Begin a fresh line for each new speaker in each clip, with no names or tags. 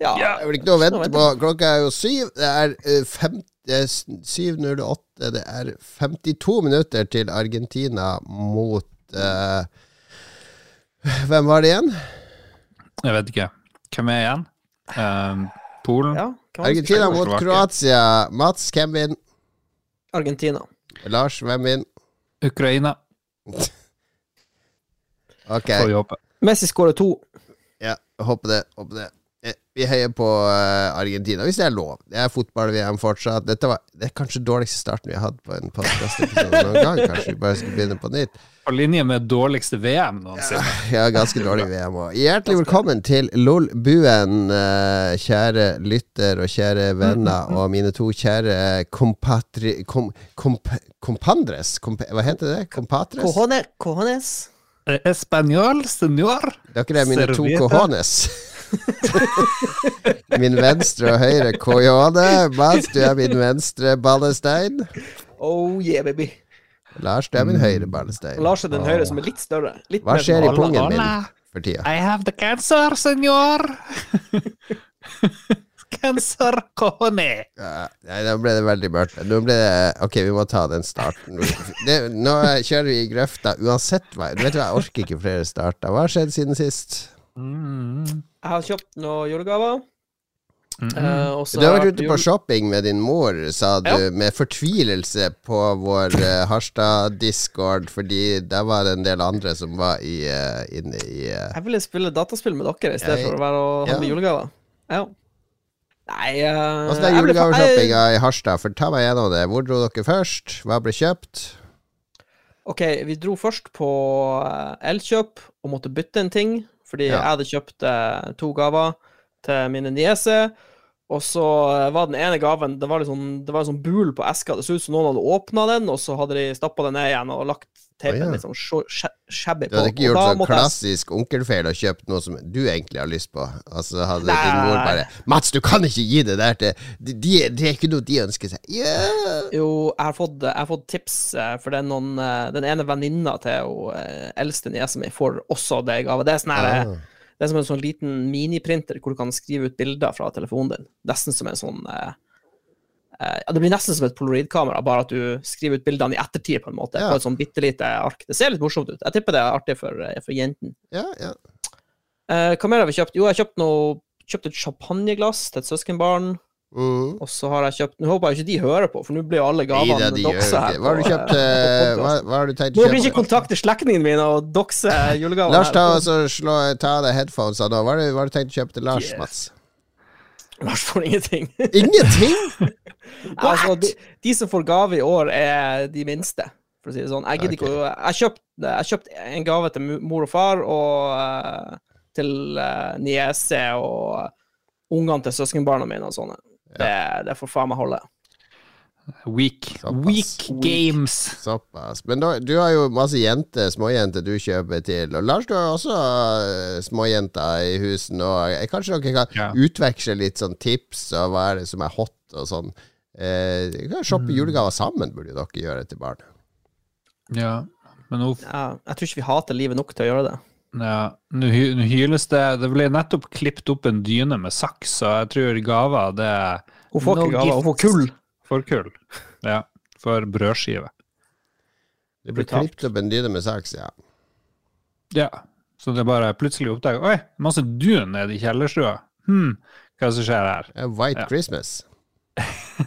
Ja.
Det er vel ikke noe å vente på. Klokka er jo syv. Det er eh, fem- det er s- 7.08. Det er 52 minutter til Argentina mot uh, Hvem var det igjen?
Jeg vet ikke. Hvem er igjen? Um, Polen?
ja
Argentina mot Kroatia. Mats, hvem vinner?
Argentina.
Lars, hvem vinner?
Ukraina,
Ok,
får vi håpe.
Messi skårer to.
ja, håper det. Håper det. Eh, Vi heier på eh, Argentina, hvis det er lov. Det er fotball-VM fortsatt. Dette var, det er kanskje dårligste starten vi har hatt på en podkast-episode noen gang. Kanskje vi bare skal begynne på nytt.
På linje med dårligste VM noensinne.
Ja, ganske dårlig VM òg. Hjertelig velkommen til LOL-buen, eh, kjære lytter og kjære venner, og mine to kjære kompatri... Kom, komp, kompandres? Komp, hva heter det? Compatres?
Cojone, cojones.
Español, senor.
Dere er mine to cojones. min venstre og høyre. Mats, du er min venstre ballestein.
Oh yeah, baby.
Lars, du er min høyre ballestein.
Lars er den høyre som er litt større. Litt
Hva skjer i pungen min for tida?
I have the cancer, senor. cancer, cojone.
Ja, nei, nå ble det veldig mørkt. Nå ble det Ok, vi må ta den starten. Det, nå kjører vi i grøfta uansett hva. Du vet hva, jeg orker ikke flere starter. Hva har skjedd siden sist?
Mm.
Jeg har kjøpt noen julegaver.
Mm.
-hmm. uh,
Du har vært ute på
jul-
shopping med din mor, sa du,
Ja.
med fortvilelse på vår uh, Harstad-discord, fordi der var det en del andre som var i, uh, inne i eh,
Jeg ville spille dataspill med dere i stedet
Jeg-
for å være og
ja.
julegaver. Ja. Nei uh,
Åssen er julegaveshoppinga i Harstad? For ta meg gjennom det. Hvor dro dere først? Hva ble kjøpt?
Ok, vi dro først på Elkjøp og måtte bytte en ting, fordi
Ja.
jeg hadde kjøpt eh, to gaver til mine nieser. Og så eh, var den ene gaven Det var, liksom, det var en sånn bul på eska. Det så ut som noen hadde åpna den, og så hadde de stappa den ned igjen og lagt teipen
oh, ja.
litt sånn på.
Du hadde ikke gjort sånn
måtte jeg-
klassisk onkelfeil og kjøpt noe som du egentlig har lyst på? Altså hadde
Nei.
din mor bare 'Mats, du kan ikke gi det der til de, de, Det er ikke noe de ønsker seg'. Yeah.
Jo, jeg har fått, jeg har fått tips, eh, for det er noen, eh, den ene venninna til hun eh, eldste niesa mi får også det gave. Det er sånn her,
Ah.
Det er som en sånn liten miniprinter hvor du kan skrive ut bilder fra telefonen din. Nesten som en sånn eh, Ja, det blir nesten som et polaroidkamera, bare at du skriver ut bildene i ettertid, på en måte.
Ja.
På et sånn bitte lite ark. Det ser litt morsomt ut. Jeg tipper det er artig for, eh, for jentene.
ja, ja.
Eh, hva mer har vi kjøpt? Jo, jeg har kjøpt noe Kjøpt et champagneglass til et søskenbarn.
Mm.
Og så har jeg kjøpt Nå håper jeg ikke de hører på, for nå blir jo alle gavene
da, de
her.
Hva har du kjøpt?
eh,
eh,
på
Hva, hva har du tenkt
Nå
å
blir
kjøpe?
ikke kontakte slektningene mine og dokse julegaver.
Lars, ta, altså, slå, ta av deg headphonesa nå. Du, hva har du tenkt å kjøpe til Lars,
Yes.
Mats?
Lars får ingenting.
Ingenting?!
altså, de, de som får gave i år, er de minste, for å si det sånn. Jeg gidder ikke Jeg kjøpte kjøpt en gave til mor og far, og uh, til uh, niese og ungene til søskenbarna mine og sånne. Det, det får faen meg holde.
Weak. Weak games.
Såpass. Men da, du har jo masse jenter, småjenter du kjøper til. Og Lars, du har også uh, småjenter i husen. Og eh, kanskje dere kan
Ja.
utveksle litt sånn tips og hva er det som er hot og sånn. Eh, uh, kan shoppe julegaver sammen, burde dere gjøre til barn.
Ja. Men nå
Ja, jeg tror ikke vi hater livet nok til å gjøre det.
ja, nå hyles det Det ble nettopp klippet opp en dyne med saks, så jeg tror gaver det er
Hun får
No
ikke gaver, hun får kull.
For kull. Ja. For brødskive.
Det blir
Brutalt.
klippet opp en med saks, ja.
Ja. Så det bare plutselig oppdager Oi, masse dun nede i kjellerstua. Hm, hva er det som skjer her?
Det er White
Ja.
Christmas.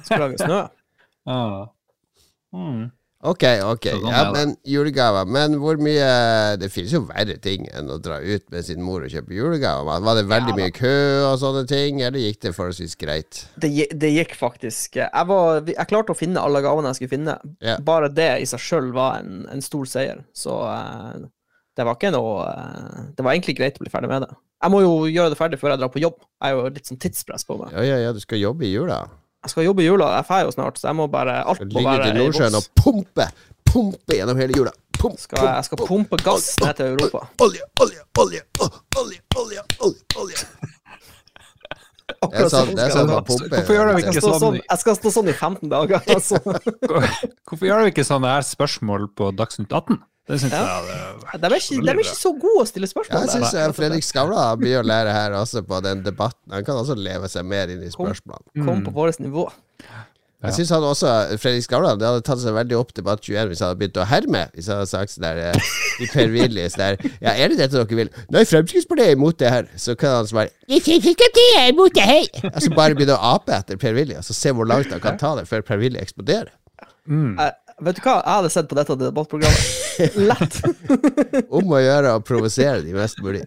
Skal lage snø.
Ah. Mm.
Ok, ok.
Sånn
Ja, men julegaver. Men hvor mye Det finnes jo verre ting enn å dra ut med sin mor og kjøpe julegaver. Var det veldig mye kø og sånne ting, eller gikk det forholdsvis greit?
Det, det gikk faktisk. Jeg, var, jeg klarte å finne alle gavene jeg skulle finne.
Ja.
Bare det i seg sjøl var en, en stor seier. Så eh, det var ikke noe eh, Det var egentlig greit å bli ferdig med det. Jeg må jo gjøre det ferdig før jeg drar på jobb. Jeg er jo litt sånn tidspress på meg.
Ja, ja, ja, du skal jobbe i jula.
Jeg skal jobbe i jula, jeg drar jo snart, så jeg må bare Alt må være
i boks. Og pumpe! Pumpe gjennom hele jula. Pump,
Skal, jeg skal pumpe gass ned til Europa.
Olje, olje, olje, olje, olje, olje, olje.
Akkurat
sånn, det er
skal
sånn man pumper.
Hvorfor gjør de
Jeg
ikke sånn?
sånn, jeg skal stå sånn i 15 dager. Altså.
Hvorfor gjør vi ikke sånne her spørsmål på Dagsnytt 18? Det syns
Ja.
jeg hadde
De er ikke, de er ikke så gode å stille
Ja,
spørsmål.
jeg syns. Fredrik Skavlan har mye å lære her også på den debatten. Han kan også leve seg mer inn i spørsmålene.
Kom på vårt nivå.
Jeg synes han også, Fredrik Skavlan, det hadde tatt seg veldig opp Debatt 21 hvis han hadde begynt å herme. Hvis han hadde sagt sånn der eh, i Per-Willy sånn der Ja, er det dette dere vil? Nei, Fremskrittspartiet er imot det her. Så kan han svare «Nei, Fremskrittspartiet er imot det her. Altså bare begynne å ape etter Per-Willy, og så se hvor langt han kan ta det før Per-Willy eksploderer.
Eh, vet du hva, jeg hadde sett på dette debattprogrammet. Lett.
Om å gjøre å provosere de mest mulig.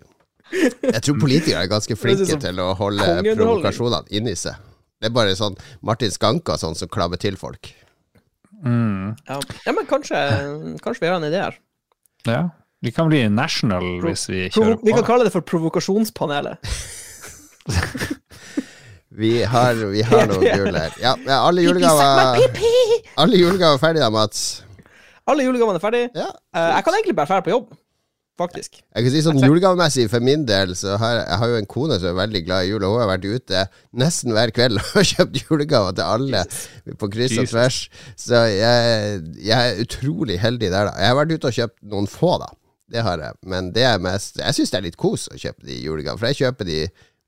Jeg tror politikere er ganske flinke til å holde provokasjonene inni seg. Det er bare sånn Martin Skanke og sånn som klabber til folk.
mm,
Ja. ja, men kanskje, kanskje vi har en idé her.
Ja. Vi kan bli national hvis vi kjører på.
vi kan kalle det for Provokasjonspanelet.
Vi har, vi har noen jul her. Ja, alle julegaver Alle julegaver er ferdige da, Mats.
Alle julegavene er ferdig.
Ja.
Uh, jeg kan egentlig bare dra på jobb, faktisk.
Jeg kan si sånn julegavemessig for min del, så har jeg, jeg har jo en kone som er veldig glad i jul, og hun har vært ute nesten hver kveld og kjøpt julegaver til alle på kryss og tvers. Så jeg, jeg er utrolig heldig der, da. Jeg har vært ute og kjøpt noen få, da. Det har jeg. Men det er mest Jeg syns det er litt kos å kjøpe de julegavene, for jeg kjøper de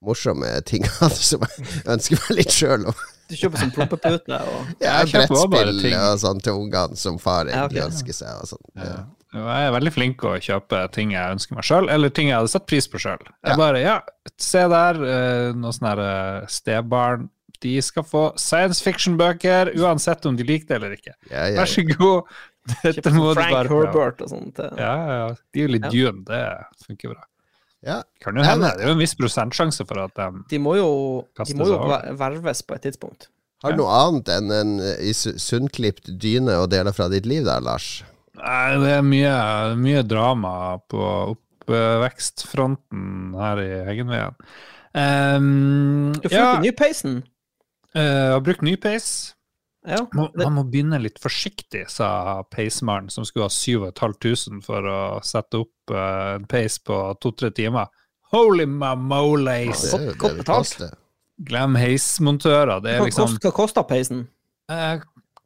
morsomme tingene som jeg ønsker meg litt sjøl.
Du kjøper sånn prompepute og
Ja, brettspill
ting.
og sånn til ungene som far
Ja, okay,
ønsker seg. Og sånn. Ja.
Jeg er veldig flink til å kjøpe ting jeg ønsker meg sjøl, eller ting jeg hadde satt pris på sjøl.
Ja.
Jeg bare Ja, se der, eh, noen sånne eh, stebarn. De skal få science fiction-bøker, uansett om de liker det eller ikke.
Ja, ja,
Vær så god. Dette må
Frank
du bare Frank
Herbert og sånt.
Ja, ja, ja. De er jo litt
Ja.
dune, det funker bra.
Ja.
Kan jo hende. Det er jo en viss prosentsjanse for at de
De må jo, de må jo verves på et tidspunkt.
Har du noe annet enn en eh, i sunnklipt dyne å dele fra ditt liv der, Lars?
Nei, det er mye, mye drama på oppvekstfronten her i Heggenveien. Um,
Du har
ja,
ny nypeisen.
Uh, jeg har brukt ny peis.
Ja. Det-
man må begynne litt forsiktig, sa peismannen, som skulle ha 7500 for å sette opp eh, en peis på to-tre timer. Holy mamoles!
Det er jo
godt- godt
det det
betalt.
Glem heismontører. Det er liksom
Hva koster peisen?
Uh,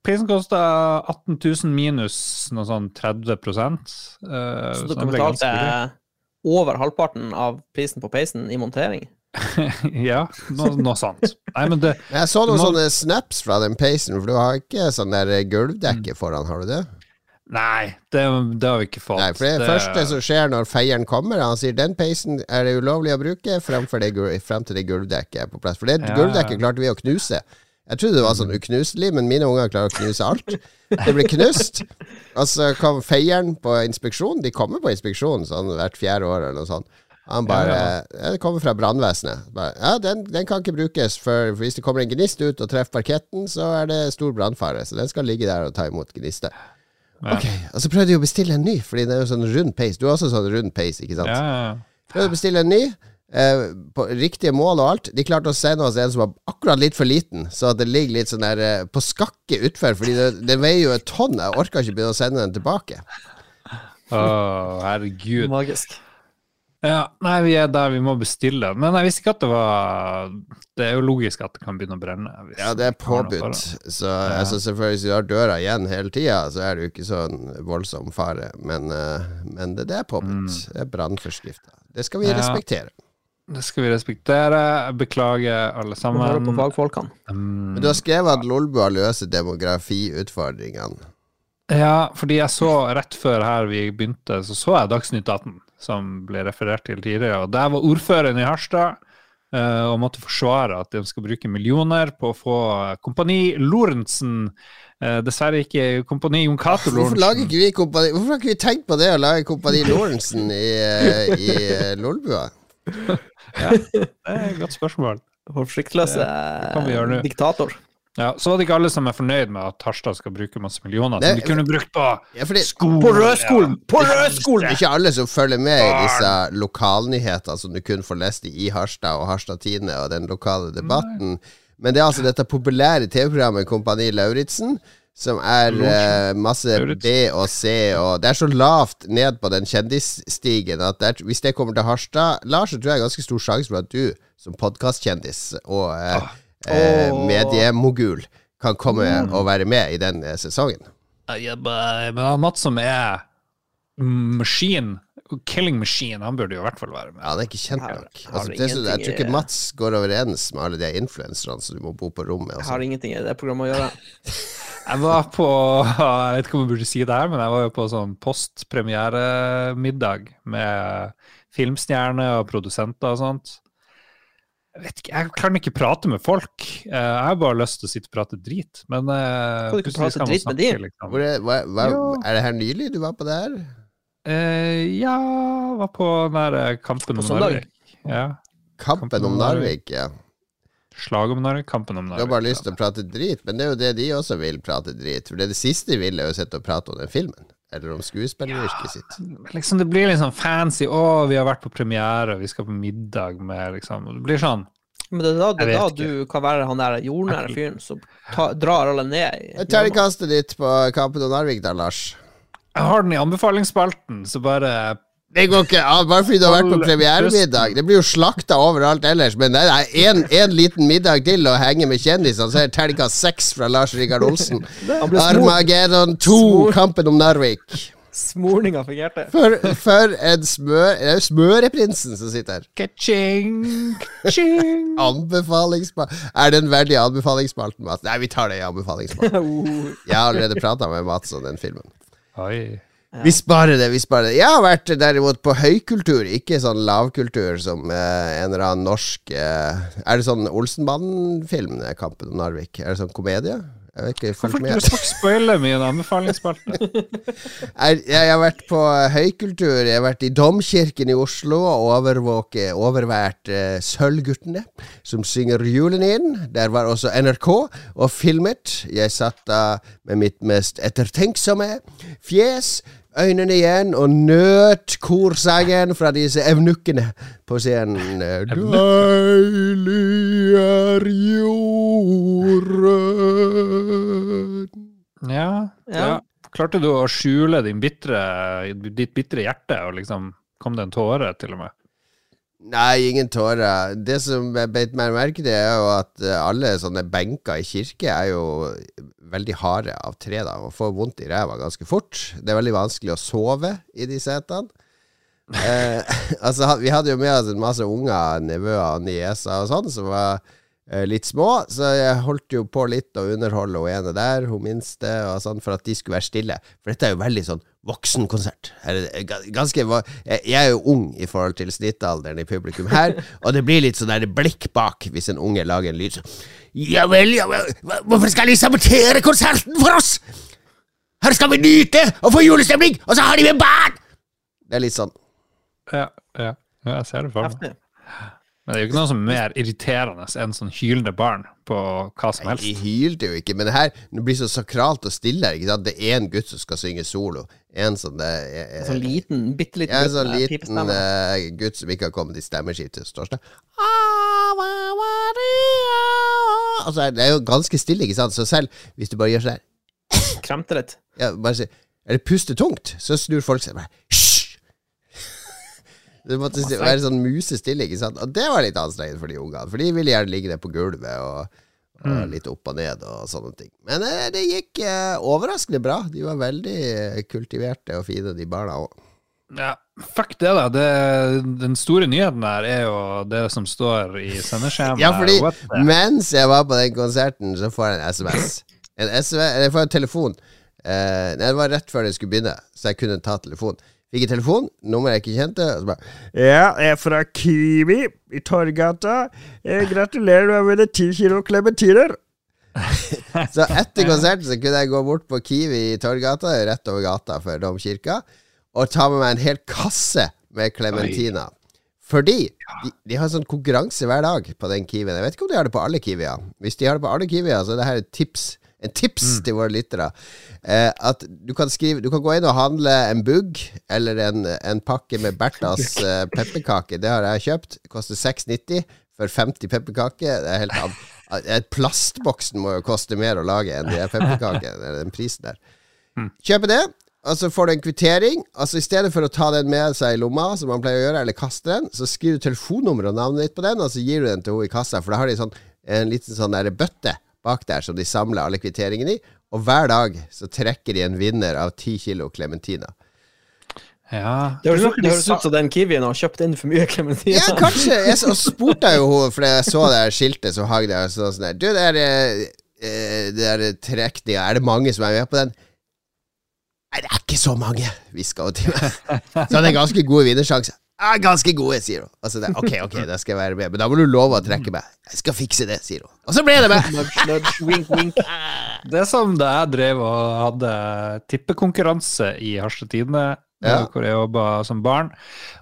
Prisen kosta 18 000 minus noe sånn 30 uh,
Så
du
dere
betale
betalte over halvparten av prisen på peisen i montering?
ja, noe, noe sånt. Nei, men det
jeg så noen
må-
sånne snaps fra den peisen, for du har ikke sånn der
Mm.
gulvdekke foran, har du det?
Nei, det, det har vi ikke fått.
Nei, for det, første som skjer når feieren kommer, han sier den peisen er det ulovlig å bruke fremfor det, frem til det gulvdekket er på plass. For det
Ja,
gulvdekket klarte vi å knuse. Jeg trodde det var sånn uknuselig, men mine unger klarer å knuse alt. Det blir knust. Og så kom feieren på inspeksjon. De kommer på inspeksjon sånn hvert fjerde år eller noe sånt. Han bare
Ja,
ja, Det kommer fra brannvesenet. Ja, den, den kan ikke brukes, for hvis det kommer en gnist ut og treffer parketten, så er det stor brannfare. Så den skal ligge der og ta imot gnister.
Ja.
Ok, Og så prøvde jeg å bestille en ny, Fordi det er jo sånn rund peis. Du har også sånn rund peis, ikke sant?
Ja, ja, ja.
Prøvde å bestille en ny. Eh, på riktige mål og alt. De klarte å sende oss en som var akkurat litt for liten, så at det ligger litt sånn der eh, på skakke utfor, fordi det, det veier jo et tonn. Jeg orka ikke begynne å sende den tilbake.
Å, herregud.
Magisk.
Ja, nei, vi er der vi må bestille. Men jeg visste ikke at det var Det er jo logisk at det kan begynne å brenne. hvis
Ja, det er påbudt. Så altså, selvfølgelig, hvis du har døra igjen hele tida, så er det jo ikke sånn voldsom fare. Men, eh, men det, det er påbudt. Det er brannforskrifta. Det skal vi
Mm. Ja.
respektere.
det. Skal vi respektere. Beklager, alle
sammen. høre på fagfolkene.
Mm.
Men du har skrevet at Lolbua løser demografiutfordringene.
Ja, fordi jeg så rett før her vi begynte, så så jeg Dagsnytt 18, som ble referert til tidligere. Og der var ordføreren i Harstad uh, og måtte forsvare at de skal bruke millioner på å få Kompani Lorentzen. Uh, dessverre ikke Kompani Jon Cato
Hvorfor lager ikke vi kompani Hvorfor har ikke vi tenkt på det å lage Kompani Lorentzen i, eh, i Lolbua?
Det er et godt spørsmål. Nå.
diktator.
Ja, så var det ikke alle som er fornøyd med at Harstad skal bruke masse millioner,
Det-
som de kunne brukt på
Ja, fordi
skole.
På rødskolen! På
det er ikke alle som følger med i disse lokalnyhetene som du kun får lest i Harstad og Harstad Tine og den lokale debatten. Men det er altså dette populære TV-programmet Kompani Lauritzen. Som er eh, masse B og C, og det er så lavt ned på den kjendisstigen at det er, hvis det kommer til Harstad, Lars, så tror jeg det er ganske stor sjanse for at du som podkastkjendis og eh, eh, mediemogul kan komme og være med i den eh, sesongen.
Men han Mats som er maskin Killing Machine, han burde jo i hvert fall være med.
Ja, det er ikke kjent
Har-
nok. Altså, det så, jeg tror ikke Mats går overens med alle de influenserne som du må bo på rom med.
Jeg
Altså.
har ingenting i det programmet å gjøre.
Jeg var på Jeg vet ikke om jeg burde si det her, men jeg var jo på sånn postpremieremiddag med filmstjerner og produsenter og sånt. Jeg vet ikke, jeg kan ikke prate med folk. Eh, Jeg har bare lyst til å sitte og prate drit. Men eh,
Kan du ikke prate dritt med de?
Liksom.
Hvor er, hva, hva,
Ja.
er det her nylig du var på det her?
Eh, ja, var på den der eh, Kampen
På
om? Narvik. Ja.
Kampen om Narvik, ja.
Slag om Narvik, Kampen om Narvik.
Du har bare lyst til å prate drit, men det er jo det de også vil prate drit. For det, er det siste de vil, er jo sitte og prate om den filmen. Eller om skuespilleryrket sitt.
liksom, det blir litt sånn fancy. Å, vi har vært på premiere, vi skal på middag med liksom Det blir sånn.
Men det er da, det er da du kan være han der jordnære fyren som ta, drar alle ned.
Terningkastet ditt på Kampen om Narvik, da, Lars?
Jeg har den i anbefalingsspalten, så bare
Det går ikke an, bare fordi du har vært på premieremiddag. Det blir jo slakta overalt ellers, men det er en liten middag til å henge med kjendisene, så er det terningkast seks fra Lars Rikard Olsen. Armageddon 2, Kampen om Narvik.
Smorninga fungerte.
For, for en smør... Det er jo smøreprinsen som sitter her.
Ka-ching, ka-ching.
Anbefalingsspalt Er det en verdig anbefalingsspalten, Mats? Nei, vi tar det i anbefalingsspalten.
Oh.
Jeg har allerede prata med Mats om den filmen.
Oi.
Vi sparer det, vi sparer det. Jeg har vært derimot på høykultur, ikke sånn lavkultur som eh, en eller annen norsk eh, Er det sånn Olsenbanden-film, eh, Kampen om Narvik? Er det sånn komedie? Jeg vet ikke,
Hvorfor ikke du sagt spoile min anbefalingsspalte?
Jeg, jeg har vært på høykultur. Jeg har vært i Domkirken i Oslo og overvåke, overvært eh, Sølvguttene, som synger julen inn. Der var også NRK og filmet. Jeg satt da med mitt mest ettertenksomme fjes, øynene igjen, og nøt korsangen fra disse evnukkene på scenen. Deilig er jorden
Ja, ja.
Ja.
Klarte du å skjule din bitre, ditt bitre hjerte, og liksom kom det en tåre, til og med?
Nei, ingen tårer. Det som beit meg merke til, er jo at eh, alle sånne benker i kirke er jo veldig harde av tre, da, og får vondt i ræva ganske fort. Det er veldig vanskelig å sove i de setene. Eh, altså, vi hadde jo med oss en masse unger, nevøer og nieser og sånn, som var litt små, så jeg holdt jo på litt å underholde hun ene der, hun minste, og sånn, for at de skulle være stille. For dette er jo veldig sånn voksenkonsert. Er Ganske, jeg er jo ung i forhold til snittalderen i publikum her, og det blir litt sånn der blikk bak hvis en unge lager en lyd sånn Ja vel, ja vel, hvorfor skal de sabotere konserten for oss? Her skal vi nyte og få julestemning, og så har de med barn! Det er litt sånn.
Ja, ja. ja jeg ser det for meg. Men det er jo ikke noe som er mer irriterende enn sånn hylende barn på hva som
De
helst.
hylte jo ikke, men det her det blir så sakralt og stille her. Ikke sant? Det er én gutt som skal synge solo. En sånn det er,
sånn liten, bitte liten
en sånn liten
pipestemme.
eh, gutt som ikke har kommet i stemmeskift til torsdag. Altså, det er jo ganske stille, ikke sant? Så selv hvis du bare gjør sånn her
Kremte litt.
ja, bare si, Er det pustetungt? Så snur folk seg bare Hysj! Det måtte være sånn musestille, ikke sant? Og det var litt anstrengende for de ungene. For de ville gjerne ligge ned på gulvet og, og litt opp og ned og sånne ting. Men eh, det gikk eh, overraskende bra. De var veldig kultiverte og fine, de barna òg.
Ja, fuck det, da. Det, den store nyheten her er jo det som står i sendeskjemaet.
Ja, fordi
What
mens jeg var på den konserten, så får jeg en SMS. En SMS jeg får en telefon. Eh, det var rett før det skulle begynne, så jeg kunne ta telefonen. Fikk en telefon, nummer jeg ikke kjente, og så bare Ja, jeg er fra Kiwi i Torgata. Jeg gratulerer med å vinne ti kilo klementiner. så etter konserten så kunne jeg gå bort på Kiwi i Torgata, rett over gata for Domkirka, og ta med meg en hel kasse med klementiner. Fordi de, de har sånn konkurranse hver dag på den Kiwien. Jeg vet ikke om de har det på alle Kiwier. Hvis de har det på alle Kiwier, så er det her et tips. En tips til våre lyttere. Eh, at du kan skrive Du kan gå inn og handle en bugg eller en, en pakke med Berthas eh, pepperkaker. Det har jeg kjøpt. Koster 6,90 for 50 pepperkaker. Det er helt an eh, Plastboksen må jo koste mer å lage enn de pepperkakene. Den prisen der. Kjøpe det, og så får du en kvittering. Altså I stedet for å ta den med seg i lomma, som man pleier å gjøre, eller kaste den, så skriver du telefonnummeret og navnet ditt på den, og så gir du den til henne i kassa. For da har de sånn, en liten sånn der bøtte bak der som de samler alle kvitteringene i. Og hver dag så trekker de en vinner av ti kilo klementiner.
Ja.
Det høres,
Tror
ut- det høres ut som den kiwien har kjøpt inn for mye klementiner.
Ja, kanskje. Jeg så, og spurte jeg jo henne, for jeg så det her skiltet som hang der. og Så sånn der, du, det er eh, det der trekninga, er det mange som er med på den? Nei, det er ikke så mange, hviska hun til meg. Så han er ganske gode vinnersjanse. Ja, ganske gode, sier hun. Og så der, ok, ok, da skal jeg være med, men da må du love å trekke meg. Jeg skal fikse det, sier hun. Og så ble det med!
Nudge, nudge, wink, wink.
Det er som da jeg drev og hadde tippekonkurranse i Harstad Tidende,
Ja.
hvor jeg jobba som barn.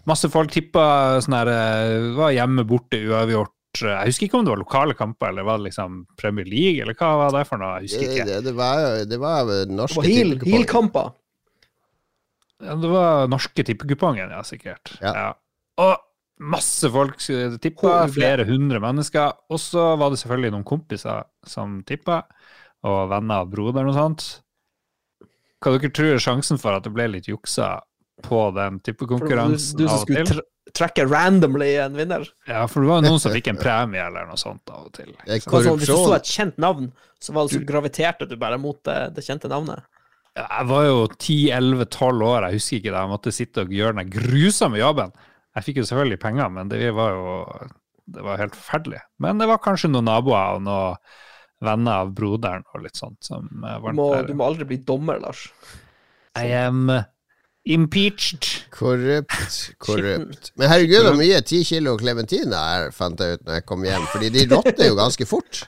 Masse folk tippa sånn her eh, Var hjemme borte uavgjort. Jeg husker ikke om det var lokale kamper, eller var det liksom Premier League, eller hva var det for noe? Jeg husker
Det,
ikke.
det, det det var
Det var norske
tippekamper.
heel-kamper.
Ja, det var norske tippekupongen, ja, sikkert.
Ja.
Og masse folk tippa,
Hvor-
flere hundre mennesker. Og så var det selvfølgelig noen kompiser som tippa, og venner av broderen og sånt. Hva dere tror er sjansen for at det ble litt juksa på den
tippekonkurransen? Du, du som skulle tr trekke randomly en vinner.
Ja, for det var jo noen som fikk en premie eller noe sånt av og til.
Sånn, hvis du så et kjent navn, så var det så graviterte du bare mot det, det kjente navnet.
Ja, Jeg var jo 10-11-12 år, jeg husker ikke det. Jeg måtte sitte og gjøre den grusomme jobben. Jeg fikk jo selvfølgelig penger, men det var jo det var helt forferdelig. Men det var kanskje noen naboer og noen venner av broderen og litt sånt som eh,
Du
var
må,
der.
du må aldri bli dommer, Lars.
I am impeached.
Korrupt, korrupt. Men herregud, hvor mye ti kilo klementiner er, fant jeg ut når jeg kom hjem. Fordi de råtner jo ganske fort.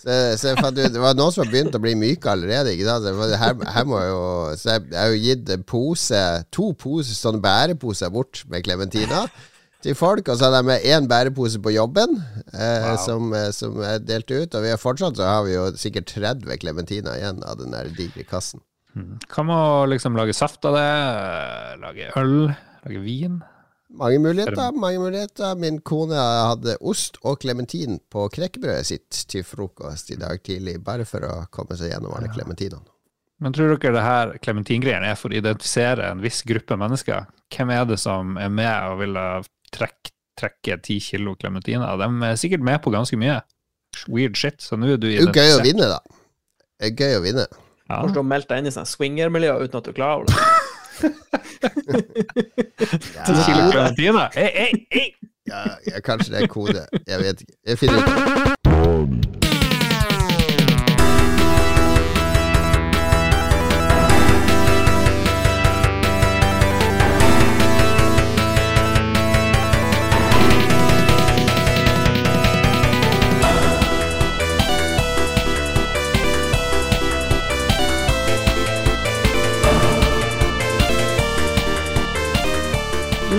Så, så ut, Det var noen som har begynt å bli myke allerede. Ikke sant? Her, her må jeg jo Så jeg, jeg har jo gitt pose, to pose, sånne bæreposer bort med klementina til folk. Og så hadde jeg med én bærepose på jobben, eh,
Wow.
som, eh, som jeg delte ut. Og vi har fortsatt så har vi jo sikkert 30 klementiner igjen av den der digre kassen.
Kan man liksom lage saft av det, lage øl, lage vin?
Mange muligheter. mange muligheter Min kone hadde ost og klementin på knekkebrødet sitt til frokost i dag tidlig, bare for å komme seg gjennom alle klementinene.
Men tror dere det her klementingreiene er for å identifisere en viss gruppe mennesker? Hvem er det som er med og vil trekke, trekke ti kilo klementiner? De er sikkert med på ganske mye. Weird shit. Så nå er du
Det er gøy å vinne, da. Det er gøy å vinne.
Ja.
Kanskje du deg inn i sånn swingermiljø uten at du er klar over det.
Ja, ja, kanskje det er kode. Jeg vet ikke. Jeg finner ut.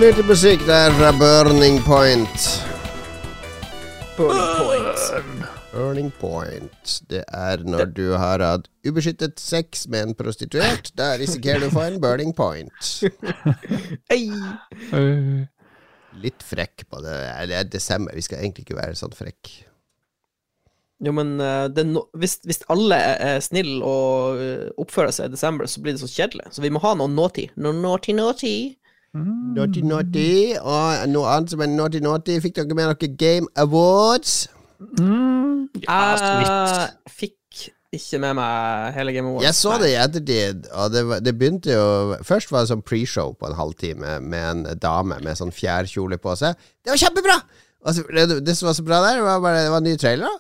Litt musikk der fra Burning Point.
Burning Point.
Burning point. Det er når du har hatt ubeskyttet sex med en prostituert. Da risikerer du å få en burning point. Litt frekk på det. Det er desember, vi skal egentlig ikke være sånn frekk.
Jo, men eh, no hvis, hvis alle er, snille og eh, oppfører seg i desember, så blir det så kjedelig. Så vi må ha noe nåtid. Noe naughty, naughty.
Mm.
Naughty Naughty. Og noe annet som er naughty naughty. Fikk dere med dere Game Awards?
Mm, ja, så.
Jeg fikk ikke med meg hele Game Awards.
Jeg så det i ettertid, og det, var- det begynte jo Først var det sånn pre-show på en halvtime med en dame med sånn fjærkjole på seg. Det var kjempebra! Altså, det, det som var så bra der, var bare det var nye trailere.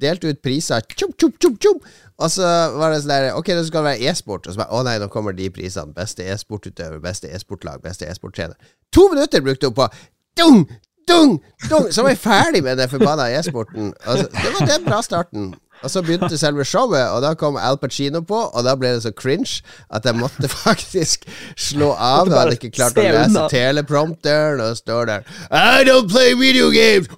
Delte ut priser. Tjum, tjum, tjum, tjum. Og så var det sånn der Ok, det skal være e-sport. Og så bare Å nei, nå kommer de prisene. Beste e-sportutøver, beste e-sportlag, beste e-sporttrener. To minutter brukte hun på dung, dung, dung! Så var jeg ferdig med den forbanna e-sporten. Altså, det var den bra starten. Og så begynte selve showet, og da kom Al Pacino på, og da ble det så cringe at jeg måtte faktisk slå av. Jeg hadde ikke klart å lese teleprompteren, og står der I don't play video games!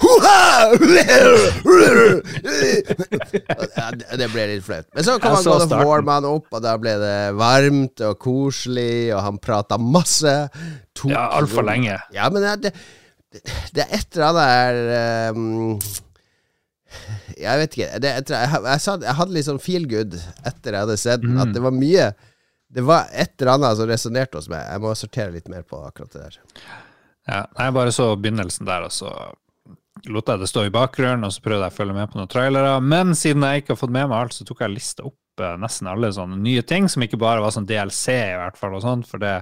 Det- det ble litt flaut. Men så kom han God of
starten.
Opp, og da ble det varmt og koselig, og han prata masse. Tok
Ja, altfor lenge.
Ja, men det, det, det er et eller annet her um, Jeg vet ikke. Det, jeg, jeg, jeg, jeg hadde litt sånn feel good etter jeg hadde sett den, at det var mye Det var et eller annet som resonnerte hos meg. Jeg må sortere litt mer på akkurat det der.
Ja, jeg bare så begynnelsen der, og så lot jeg det stå i bakgrunnen, og så prøvde jeg å følge med på noen trailere. Men siden jeg ikke har fått med meg alt, så tok jeg lista opp eh, nesten alle sånne nye ting, som ikke bare var sånn DLC, i hvert fall, og sånn, for det,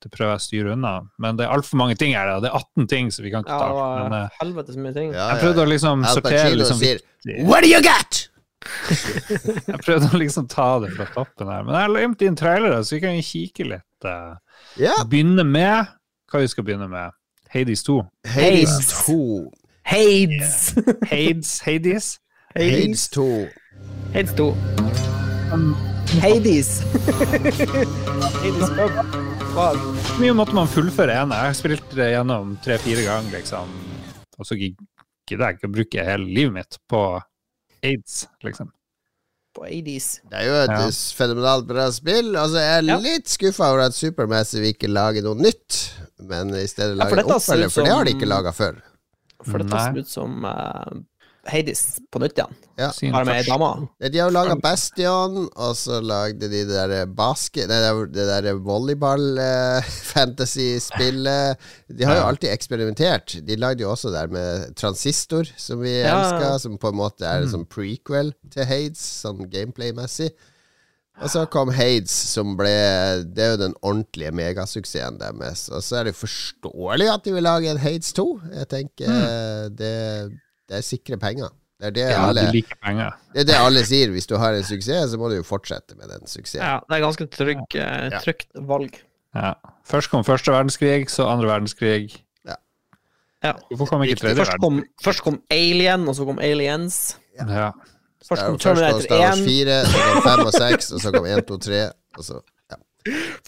det prøver jeg å styre unna. Men det er altfor mange ting her. da. Det er 18 ting, så vi kan ikke ta ja. Men
uh,
eh,
helvete så mye ting.
Ja,
jeg prøvde å liksom
Al
sortere liksom,
sier What do you got?
Jeg prøvde å liksom ta det fra toppen her. Men jeg har glemt inn trailere, så vi kan kikke litt. Uh,
Ja.
Begynne med Hva vi skal begynne med? Hades 2.
Hades
Hades.
2.
Hades!
Hades? Hades?
Hades 2.
Hades 2. Hades. Hades Pub. Fuck.
Hvor mye måtte man fullføre ene? Jeg har spilt det gjennom tre-fire ganger, liksom. Og så gidder jeg ikke å bruke hele livet mitt på aids, liksom.
På Hades.
Det er jo et
Ja.
fenomenalt bra spill. Altså, jeg er
Ja.
litt skuffa over at Supermassive ikke lager noe nytt, men i stedet lager
ja,
oppfølger, for det har de ikke laga før.
For dette ser ut som eh, Hades på nytt igjen.
Ja.
Bare med ei dame.
De har jo laga Bastion, og så lagde de det der basket... Det der, det der volleyball-fantasy-spillet. de har jo alltid eksperimentert. De lagde jo også der med Transistor, som vi
Ja.
elska, som på en måte er en sånn prequel til Hades, sånn gameplay-messig. Og så kom Hades, som ble Det er jo den ordentlige megasuksessen deres. Og så er det forståelig at de vil lage en Hades 2. Jeg tenker det, det er sikre penger. Det er det,
Ja,
alle,
de liker penger.
det er det alle sier. Hvis du har en suksess, så må du jo fortsette med den suksessen.
Ja, det er ganske trygg, eh,
Ja.
trygt valg.
Ja. Først kom første verdenskrig, så andre verdenskrig.
Ja.
Hvorfor kom ikke tredje
Først kom, først kom Alien, og så kom Aliens.
Ja.
Først kom
Først kom
Terminator
Star Wars
1.
4, så kom 5 og 6, og så kom 1, 2, 3, og så Ja,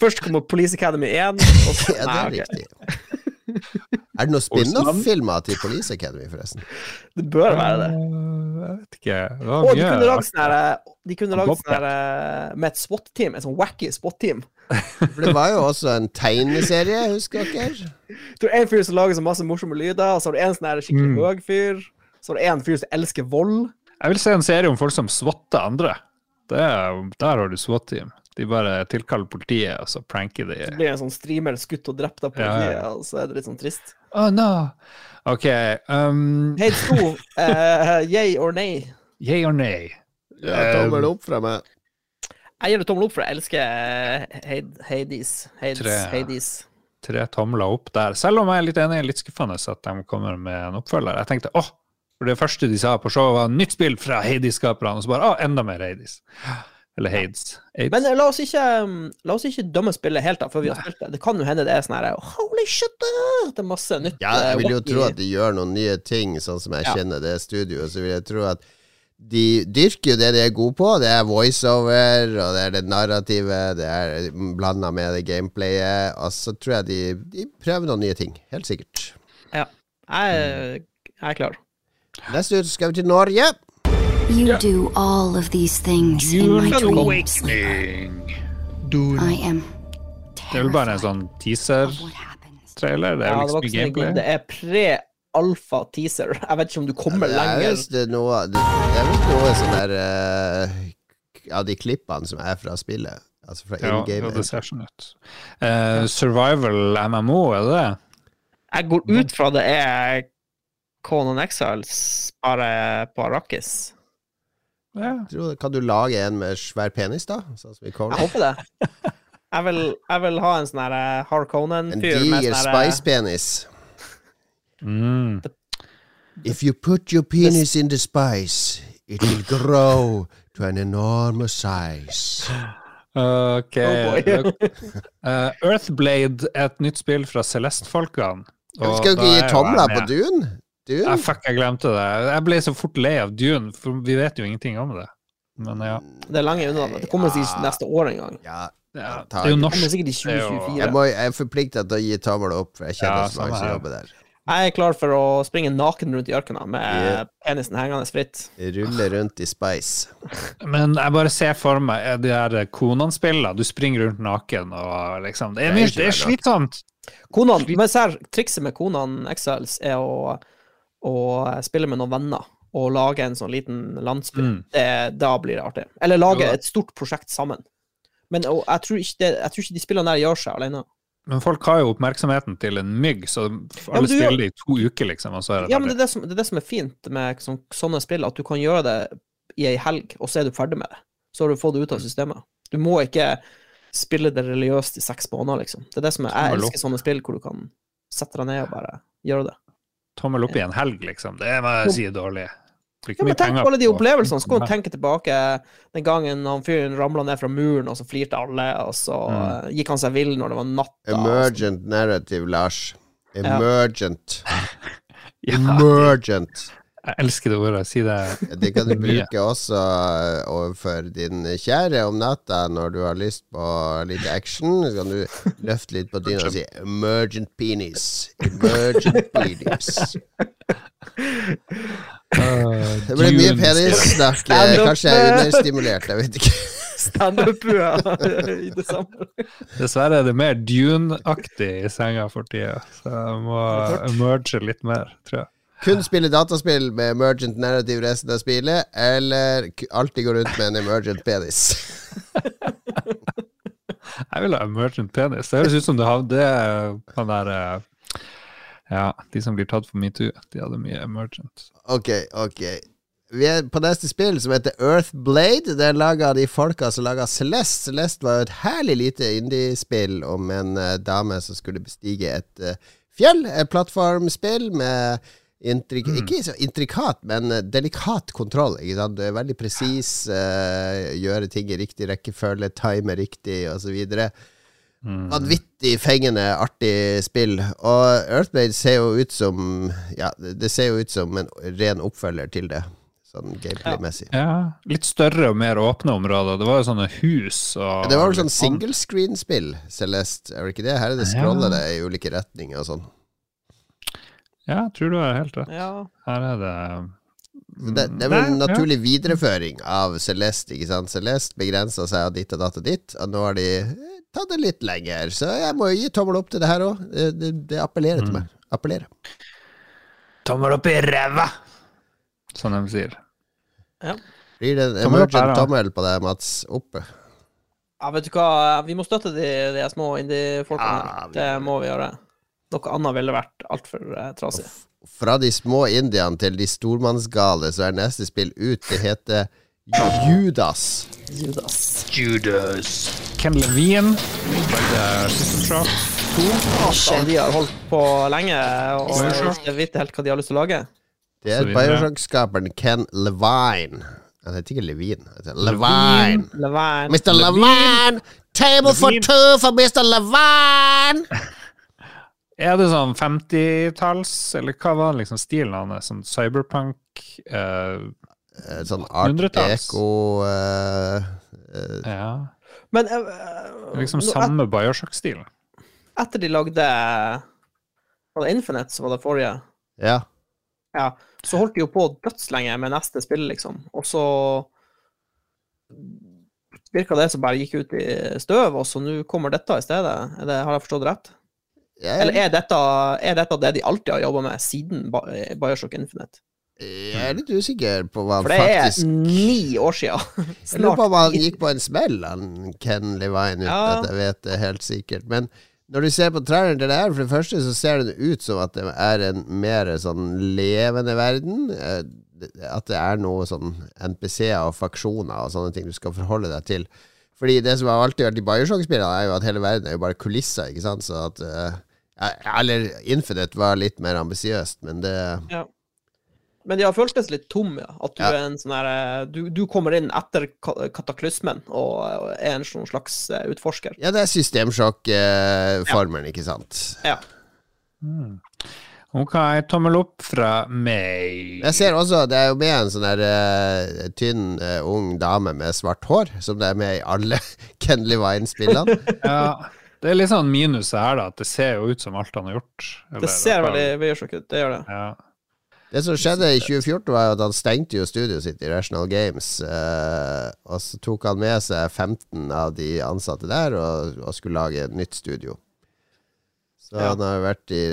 Først kom Police Academy 1. Og så,
ja det
nei,
er riktig. Er det noe spin-off-filmer til Police Academy, forresten?
Det bør være det.
Eh, Jeg vet ikke. Det
Og de kunne lagd sånn De kunne lagd sånn eh, med et SWAT-team, et sånn wacky SWAT-team.
For det var jo også en tegneserie, husker dere?
Du har en fyr som lager så masse morsomme lyder, og så har du en sånn skikkelig
Mm.
høy fyr. Så har du en fyr som elsker vold.
Jeg vil se en serie om folk som swatter andre. Det er, der har du SWAT-team. De bare tilkaller politiet, og så pranker de.
Så blir en sånn streamer skutt og drept av politiet,
ja.
og så er det litt sånn trist.
Oh no! OK. Um,
Hei, to. uh, yay or nay?
yay or nay?
Ja, tommel opp fra meg.
Jeg gir det tommel opp, for jeg elsker eh, Hades. Hades.
Tre.
Hades.
Tre tomler opp der. Selv om jeg er litt enig, litt skuffende at de kommer med en oppfølger. Jeg tenkte åh, for det første de sa på showet, var nytt spill fra Hades-skaperne, og så bare å, enda mer Hades. Eller Hades. Hades.
Men eh, la oss ikke um, La oss ikke dømme spillet helt da, før vi har spilt det. Det kan jo hende det er sånn her Holy shit! Det er masse nytt.
Ja, jeg
eh,
vil jo tro at de gjør noen nye ting, sånn som jeg
Ja.
kjenner det studioet. Så vil jeg tro at de dyrker jo det de er gode på. Det er voiceover, og det er det narrativet, det er blanda med det gameplayet. Og så tror jeg de, de prøver noen nye ting. Helt sikkert.
Ja. Jeg, jeg er klar.
Neste ut skal vi til Norge.
You do all of these things in my dreams.
Awakening.
I am
Det er vel bare en sånn teaser-trailer? Det er
Ja,
vel
det,
gameplay?
Det er pre-alfa-teaser. Jeg vet ikke om du kommer
det er
lenger.
visst noe Det det er noe sånn der uh, Av de klippene som er fra spillet. Altså fra
Ja,
in
ja,
game.
det ser sånn ut. Uh, survival MMO, er det det?
Jeg går ut fra det er Conan Exiles bare på Arrakis.
Ja.
Kan du lage en med svær penis, da? Sånn som i
Jeg håper det. Jeg vil, jeg vil ha en sånn her eh,
En
Harkonnen-fyr med
diger
sånn her
spice-penis.
Mm.
If you put your penis in the spice, it will grow to an enormous size.
Ok.
Oh.
Eh, Earthblade er et nytt spill fra Celeste-folkene.
Skal du ikke gi
er
tomler på
med.
Dune?
Ah, fuck, jeg glemte det. Jeg ble så fort lei av Dune, for vi vet jo ingenting om det. Men ja.
Det er langt unna. Det kommer sikkert ja. neste år engang.
Ja,
ja
ta
det er jo norsk.
kommer sikkert i
Det er jo-
2024.
jeg, må, jeg er forplikta til å gi tommel opp, for jeg kjenner
Ja, sånn
som jobber der.
Jeg er klar for å springe naken rundt i ørkena med
Yeah.
penisen hengende fritt.
Rulle rundt i spice.
Men jeg bare ser for meg de her Konan-spillene. Du springer rundt naken og liksom Det er,
Det er
det er slitsomt.
Konan, men ser, trikset med Konan Exiles er å, å spille med noen venner og lage en sånn liten landsby.
Mm.
Det, da blir det artig. Eller lage et stort prosjekt sammen. Men og, jeg, tror det, jeg tror ikke de spillene der gjør seg alene.
Men folk har jo oppmerksomheten til en mygg, så alle
ja,
spiller det i to uker, liksom. Og
Ja, men det er det som, det er, det som er fint med sånn, sånne spill, at du kan gjøre det i ei helg, og så er du ferdig med det. Så har du fått det ut av systemet. Du må ikke spille det religiøst i seks måneder, liksom. Det er det som er, Jeg elsker sånne spill hvor du kan sette deg ned og bare gjøre det.
Tommel opp i en helg, liksom. Det må jeg si er dårlig.
Ja, men tenk på alle de opplevelsene, så kan du tenke tilbake den gangen han fyren ramla ned fra muren, og så flirte alle, og så
Mm.
eh, gikk han seg vill når det var natta.
Emergent narrative, Lars.
Ja.
Emergent.
Ja,
Emergent.
Jeg elsker det ordet. Si det.
Det kan du bruke også eh, overfor din kjære om natta når du har lyst på litt action. Så kan du løfte litt på dyna og si 'emergent penis'. Emergent penis. Det ble mye penissnakk. eh, Kanskje jeg er understimulert, jeg vet ikke.
Standup-bua i det samme.
Dessverre er det mer Dune-aktig i senga for tida, så jeg må emerge litt mer, tror jeg.
Kun spille dataspill med emergent narrative resten av spillet, eller alltid gå rundt med en emergent penis.
Jeg vil ha emergent penis. Det høres ut som du hadde han der eh, Ja, de som blir tatt for metoo, de hadde mye emergent.
Ok, ok. Vi er på neste spill, som heter Earthblade. Det er laga av de folka som laga Celeste. Celeste var jo et herlig lite indiespill om en eh, dame som skulle bestige et eh, fjell. Et plattformspill med intrik ikke så intrikat, men eh, delikat kontroll. Ikke sant? Du er veldig presis, uh, gjøre ting i riktig rekkefølge, time riktig, osv. Vanvittig fengende, artig spill. Og Earthblade ser jo ut som Ja, det ser jo ut som en ren oppfølger til det, sånn gameplay-messig.
Ja, litt større og mer åpne områder. Det var jo sånne hus og
Det var vel sånn single screen-spill, Celeste, er det ikke det? Her er det
Ja.
i ulike retninger og sånn.
Ja, jeg tror du har helt rett.
Ja.
Her er det
Det, det er vel en
ja.
naturlig videreføring av Celeste, ikke sant? Celeste begrensa seg av ditt og datt og ditt, og nå har de eh, tatt det litt lenger. Så jeg må jo gi tommel opp til det her òg. Det, det, det appellerer
Mm.
til meg. Appellerer.
Tommel opp i ræva! Som de sier.
Blir det en emergent tommel på deg, Mats? Oppe?
ja, vet du hva, vi må støtte de, de små indie-folkene.
Ja, vi
det må vi gjøre. Noe annet ville vært altfor eh, trasig.
Fra de små indiene til de stormannsgale, så er neste spill ut. Det heter Judas.
Judas.
Judas. Ken Levine lagde System Shock 2.
De har holdt på lenge, og ikke vet helt hva de har lyst til å lage.
Det er. Bioshock-skaperen Ken Levine. Han heter ikke Levine. Heter Levine.
Levine.
Mr. Levine! Table for two for Mr. Levine!
Er det sånn 50-talls, eller hva var liksom stilen hans? Sånn cyberpunk? eh,
Eh, Sånn art
Hundretalls.
eco eh, eh,
ja.
Men
Liksom
nå,
samme Bioshock-stilen.
etter de lagde Var det Infinite som var det forrige?
Ja.
Ja, så holdt de jo på dødslenge med neste spill, liksom. Og så virka det som bare gikk ut i støv, og så nå kommer dette i stedet. Er det, har jeg forstått rett? Eller er dette, er dette det de alltid har jobba med siden Bi- Bioshock Infinite?
jeg er litt usikker på hva
For
han
det er ni år sia.
Jeg lurer på om han gikk på en smell, han Ken Levine, uten
Ja.
at jeg vet det helt sikkert. Men når du ser på traileren til det her, for det første så ser det ut som at det er en mer sånn levende verden. eh, At det er noe sånn NPC-er og faksjoner og sånne ting du skal forholde deg til. Fordi det som har alltid vært i Bioshock-spillene, er jo at hele verden er jo bare kulisser, ikke sant. Så at eh, Eller Infinite var litt mer ambisiøst, men det
Ja. Men de har føltes litt tom, ja. At du
Ja.
er en sånn her eh, du, du kommer inn etter kataklysmen og og er en sånn slags eh, utforsker.
Ja, det er systemsjokk-formelen, ikke sant.
Ja.
Mm. Ok, tommel opp fra meg.
Jeg ser også, det er jo med en sånn der uh, tynn, uh, ung dame med svart hår, som det er med i alle Ken Levine-spillene.
Ja, det er litt sånn minuset her, da, at det ser jo ut som alt han har gjort. Eller,
Det ser
i
veldig Bioshock ut, det gjør det.
ja.
Det som skjedde i 2014, var at han stengte jo studioet sitt i Rational Games. eh, og så tok han med seg 15 av de ansatte der og, og skulle lage et nytt studio. Så
Ja.
han har vært i,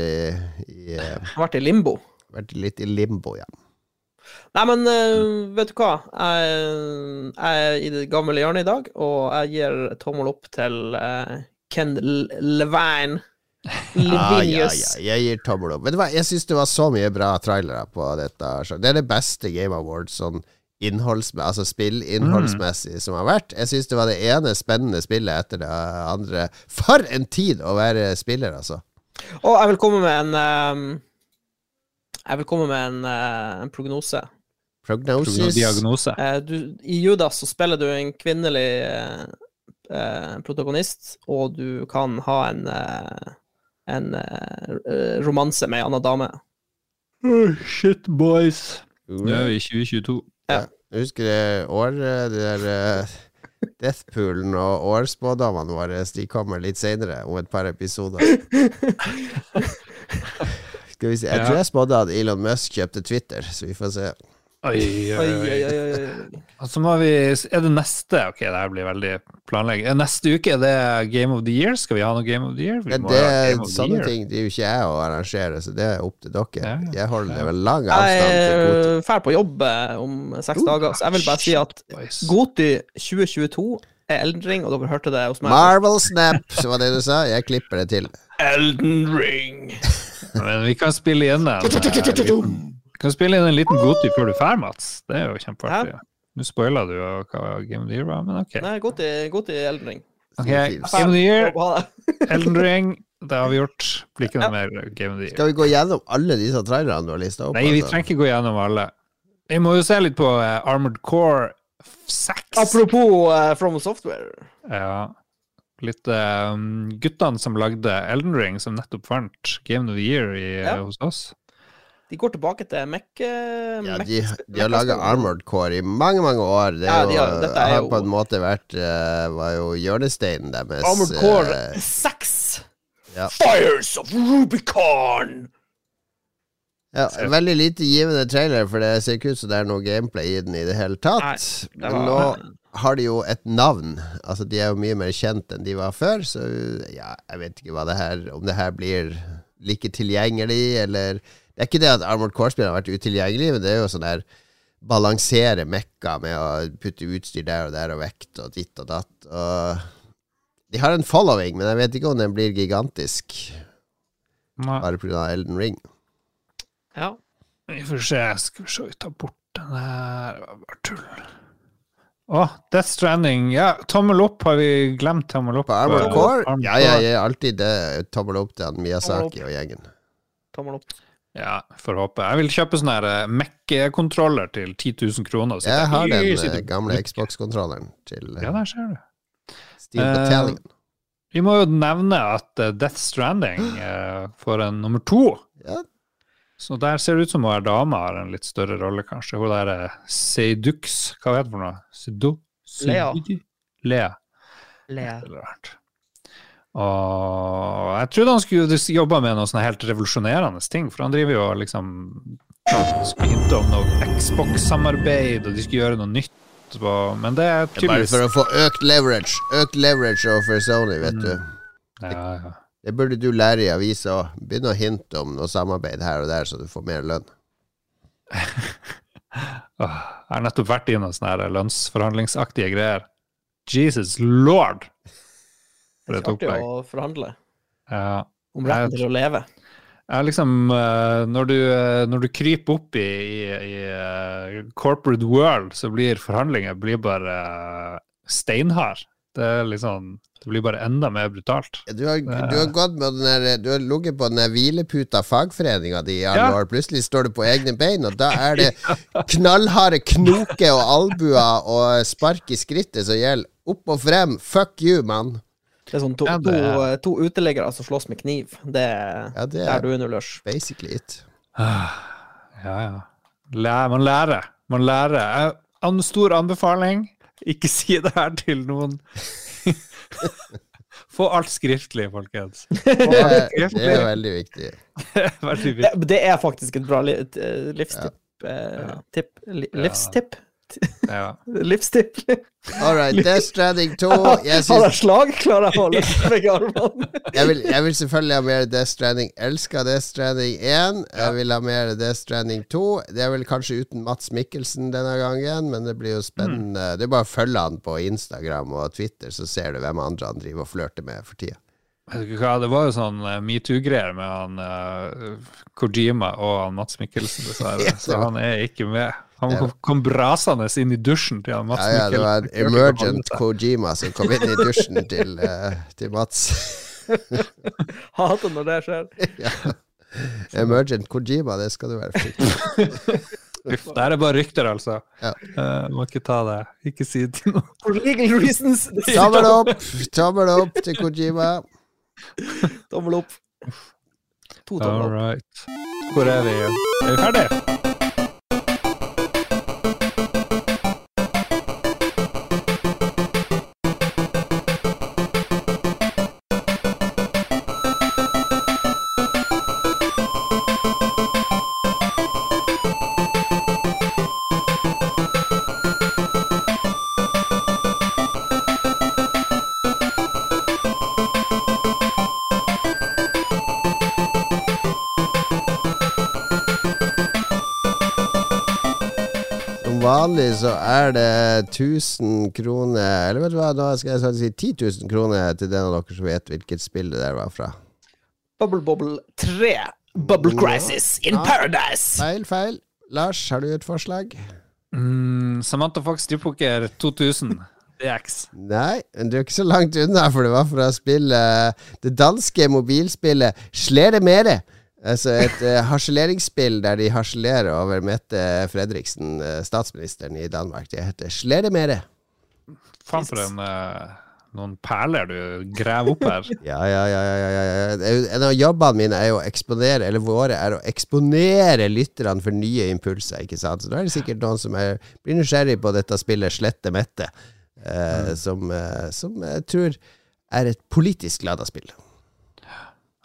i eh,
Har vært i limbo.
Vært litt i limbo, ja.
Nei, men uh, vet du hva? Jeg, jeg er i det gamle hjørnet i dag, og jeg gir tommel opp til eh, Ken Levine.
Ah, ja, ja, jeg gir tommel opp. Men hva, jeg syns det var så mye bra trailere på dette. Det er det beste Game Awards sånn innholds, altså spillinnholdsmessig som har vært. Jeg syns det var det ene spennende spillet etter det andre. For en tid å være spiller, altså.
Og jeg vil komme med en um, Jeg vil komme med en, uh, en prognose.
Prognosis.
Diagnose.
Uh, du, I Judas så spiller du en kvinnelig eh, eh, protagonist, og du kan ha en eh, en eh, romanse med ei anna dame.
shit, boys. Nå er vi i 2022.
Jeg husker det året det der Deathpoolen og årsspådommene våre De kommer litt seinere, om et par episoder. Skal vi se Jeg tror jeg spådde at Elon Musk kjøpte Twitter, så vi får se.
Oi,
Oi,
oi,
oi,
oi.
oi, oi, oi.
Og så må vi Er det neste? Ok, det her blir veldig planlegging. Er Neste uke er det Game of the Year. Skal vi ha noe Game of the Year? Vi må
det,
of
sånne
Year.
ting det er jo ikke jeg å arrangere, så det er opp til dere.
Ja,
Jeg holder
det
vel lang avstand til Goti.
er ferdig på jobb eh, om seks dager, så jeg vil bare si at
Boys.
Goti 2022 er Elden Ring, og dere hørte det hos meg.
Marvel Snap, så var det du sa. Jeg klipper det til.
Elden Ring!
Men vi kan spille igjen en liten, kan spille inn en liten Goti før du drar, Mats. Det er jo kjempeartig. Nå spoila du jo hva Game of the Year var, men ok.
Nei, Goti, Goti Elden Ring.
Ok, Game of the Year, Elden Ring, det har vi gjort. Blir ikke noe mer Game of the Year.
Skal vi gå gjennom alle disse trailerne du har lista opp?
Nei, vi
altså?
trenger ikke gå gjennom alle. Vi må jo se litt på uh, Armored Core 6.
Apropos uh, From Software.
Ja. Litt uh, guttene som lagde Elden Ring, som nettopp vant Game of the Year i,
Ja.
hos oss.
De går tilbake til Mac... eh,
Ja, de, de har laga Armored Core i mange, mange år. Det
Ja, de har- er
har
jo-
på en måte vært uh, Var jo hjørnesteinen deres.
Armored Core
uh,
6!
ja.
Fires of Rubicon!
Ja, veldig lite givende trailer, for det ser ikke ut som det er noe gameplay i den i det hele tatt.
Nei, det
Men nå har de jo et navn. Altså De er jo mye mer kjent enn de var før, så ja, jeg vet ikke det her om det her blir like tilgjengelig, eller Det er ikke det at Armored Core-spillene har vært utilgjengelige, men det er jo sånn der Balansere mekka med å putte utstyr der og der og vekt og ditt og datt. Og de har en following, men jeg vet ikke om den blir gigantisk
Nei.
bare pga. Elden Ring.
Ja.
Vi får se. Skal vi se, vi tar bort den her. Det var bare tull. Å, Death Stranding. Ja, tommel opp. Har vi glemt tommel opp?
På Armored Core?
Armored
Ja, jeg alltid det. Tommel opp til Miyazaki
Tommel opp.
og gjengen.
Tommel opp.
Ja, får håpe. Jeg vil kjøpe sånn her eh, Mac-kontroller til 10 000 kroner.
Jeg har den eh, gamle Xbox-kontrolleren til
Ja,
eh,
der ser du.
Steel Battalion.
Vi må jo nevne at Death Stranding får en nummer to.
Ja.
Så der ser det ut som hun er dama har en litt større rolle, kanskje. Hun der Seidux. hva heter hun for noe? Sedu?
Lea.
Lea. Lea.
Le.
Og jeg trodde han skulle jobbe med noe sånn helt revolusjonerende ting, for han driver jo og liksom hinte om noe Xbox-samarbeid, og de skulle gjøre noe nytt. Men det er
er Bare for å få økt leverage. Økt leverage overfor Sony, vet du.
ja, ja.
Det burde du lære i avisa òg. Begynne å hinte om noe samarbeid her og der, så du får mer lønn.
Jeg har nettopp vært i noen sånne lønnsforhandlingsaktige greier. Jesus lord! For
Det
et
er ikke artig å forhandle
Ja.
om retten til å leve.
Ja, liksom, eh, når, du, eh, når du kryper opp i, i, i eh, corporate world, så blir forhandlinger blir bare steinhard. Det er liksom Det blir bare enda mer brutalt.
Du har, du har gått med den der Du har ligget på den der hvileputa fagforeninga di i alle
Ja.
år. Plutselig står du på egne bein, og da er det knallharde knoker og albuer og spark i skrittet som gjelder. Opp og frem. Fuck you, mann.
Det er sånn to,
Ja, det
to, to uteliggere som slåss med kniv. Det
Ja, det er
du er under lunsj.
basically it.
Ja, ja. Læ- man lærer. Man lærer. Eh, En stor anbefaling, ikke si det her til noen. Få alt skriftlig, folkens.
Alt skriftlig. det er veldig viktig.
Veldig viktig.
det er faktisk et bra li, eh, livstipp. eh, tipp. Li, livstipp?
Ja.
Livstipp.
All right, Death Stranding 2. Jeg,
Har
Han
er slagklar jeg å løfte i armene.
jeg, vil, jeg vil selvfølgelig ha mer Death Stranding. Elsker Death Stranding 1. Jeg vil ha mer Death Stranding 2. Det er vel kanskje uten Mats Mikkelsen denne gangen, men det blir jo spennende. Det er bare å følge han på Instagram og Twitter, så ser du hvem andre han driver og flørter med for tida.
Hva, Det var jo sånn eh, metoo-greier med han uh, Kojima og han Mats Mikkelsen, dessverre. Så han er ikke med. Han kom, kom brasende inn i dusjen til han Mats
Ja, ja, det var en emergent. Kojima som kom inn i dusjen til, uh, til Mats.
Hater når det skjer.
ja. Emergent Kojima, det skal du være forsiktig
Uff, det her er bare rykter, altså.
Ja.
Uh, må ikke ta det. Ikke si det til noen.
For legal reasons.
Tommel opp! Tommel opp til Kojima.
Tommel opp. To tommel
All
opp.
right. Hvor er vi? Er vi ferdige?
Vanlig så er det 1000 kroner Eller vet du hva, nå skal jeg si 10 000 kroner til den av dere som vet hvilket spill det der var fra.
Bubble Bobble 3. Bubble
Ja.
Crisis in
Ja.
Paradise.
Feil, feil. Lars, har du et forslag?
Mm, Samantha Fox Dypoker 2000 DX.
Nei, men du er ikke så langt unna, for det var fra spillet Det danske mobilspillet Slere Mere. Altså et uh, harseleringsspill der de harselerer over Mette Fredriksen, eh, statsministeren i Danmark. Det heter Slere Mere.
Faen for en uh, noen perler du graver opp her.
Ja, ja, ja. ja, ja, En av jobbene mine er å eksponere Eller våre er å eksponere lytterne for nye impulser. Ikke sant? Så da er det sikkert noen som er, blir nysgjerrig på dette spillet Slette Mette, eh, som, uh, som jeg tror er et politisk lada spill.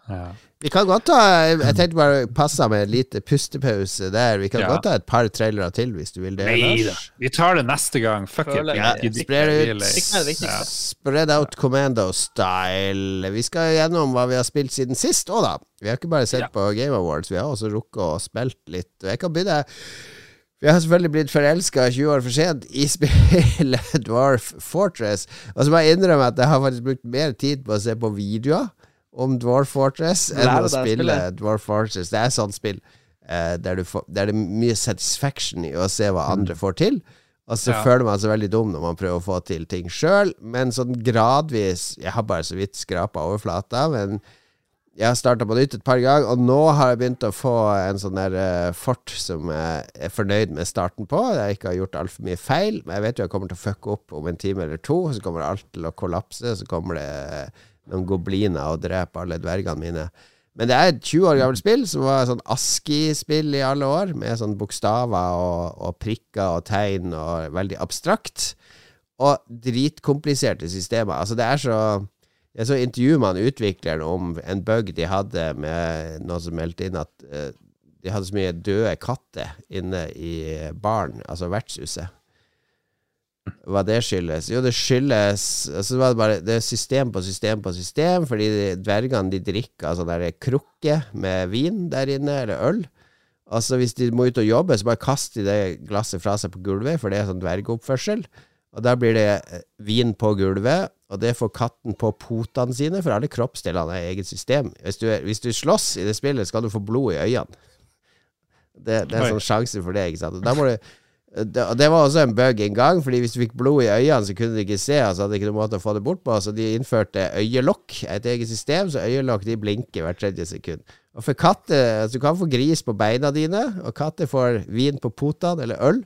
Ja.
Vi kan godt ta Jeg tenkte bare passe med en lite pustepause der. Vi kan
Ja.
godt ta et par trailere til, hvis du vil det.
Nei da. Vi tar det neste gang. Fuck it. Ja. Ikke
det
Spread out commando style. Vi skal gjennom hva vi har spilt siden sist òg, da. Vi har ikke bare sett
Ja.
på Game Awards, vi har også rukket å spilt litt. Og jeg kan begynne Vi har selvfølgelig blitt forelska 20 år for sent i spillet Dwarf Fortress. Og så må jeg innrømme at jeg har faktisk brukt mer tid på å se på videoer om Dwarf Fortress enn å spille. Dwarf Fortress. Det er sånt spill eh, der, du får, der det er mye satisfaction i å se hva andre får til. Og så
Ja.
føler man seg veldig dum når man prøver å få til ting sjøl, men sånn gradvis Jeg har bare så vidt skrapa overflata, men jeg har starta på nytt et par ganger, og nå har jeg begynt å få en sånn der eh, fort som jeg er fornøyd med starten på. Jeg ikke har gjort altfor mye feil, men jeg vet jo jeg kommer til å fucke opp om en time eller to. Så kommer alt til å kollapse, så kommer det eh, noen gobliner og dreper alle dvergene mine. Men det er et 20 år gammelt spill som var sånn ASKI-spill i alle år, med sånn bokstaver og, og prikker og tegn og veldig abstrakt. Og dritkompliserte systemer. Altså, det er så jeg så intervjuer man utvikleren om en bug de hadde med noen som meldte inn at uh, de hadde så mye døde katter inne i baren, altså vertshuset. Hva det skyldes? Jo, det skyldes altså var det, bare, det er system på system på system, fordi dvergene de drikker altså, der er krukke med vin der inne, eller øl. Altså Hvis de må ut og jobbe, så bare kaster de det glasset fra seg på gulvet, for det er sånn dvergoppførsel. Og da blir det eh, vin på gulvet, og det får katten på potene sine, for alle kroppsdelene er eget system. Hvis du, hvis du slåss i det spillet, skal du få blod i øynene. Det, det er en sånn sjanse for det, ikke sant. Og da må du det, det var også en bug en gang, Fordi hvis du fikk blod i øynene, så kunne du ikke se. Altså hadde ikke noen måte å få det bort på. Så de innførte øyelokk, et eget system. Så øyelokk de blinker hvert tredje sekund. Og for katter altså Du kan få gris på beina dine, og katter får vin på potene, eller øl.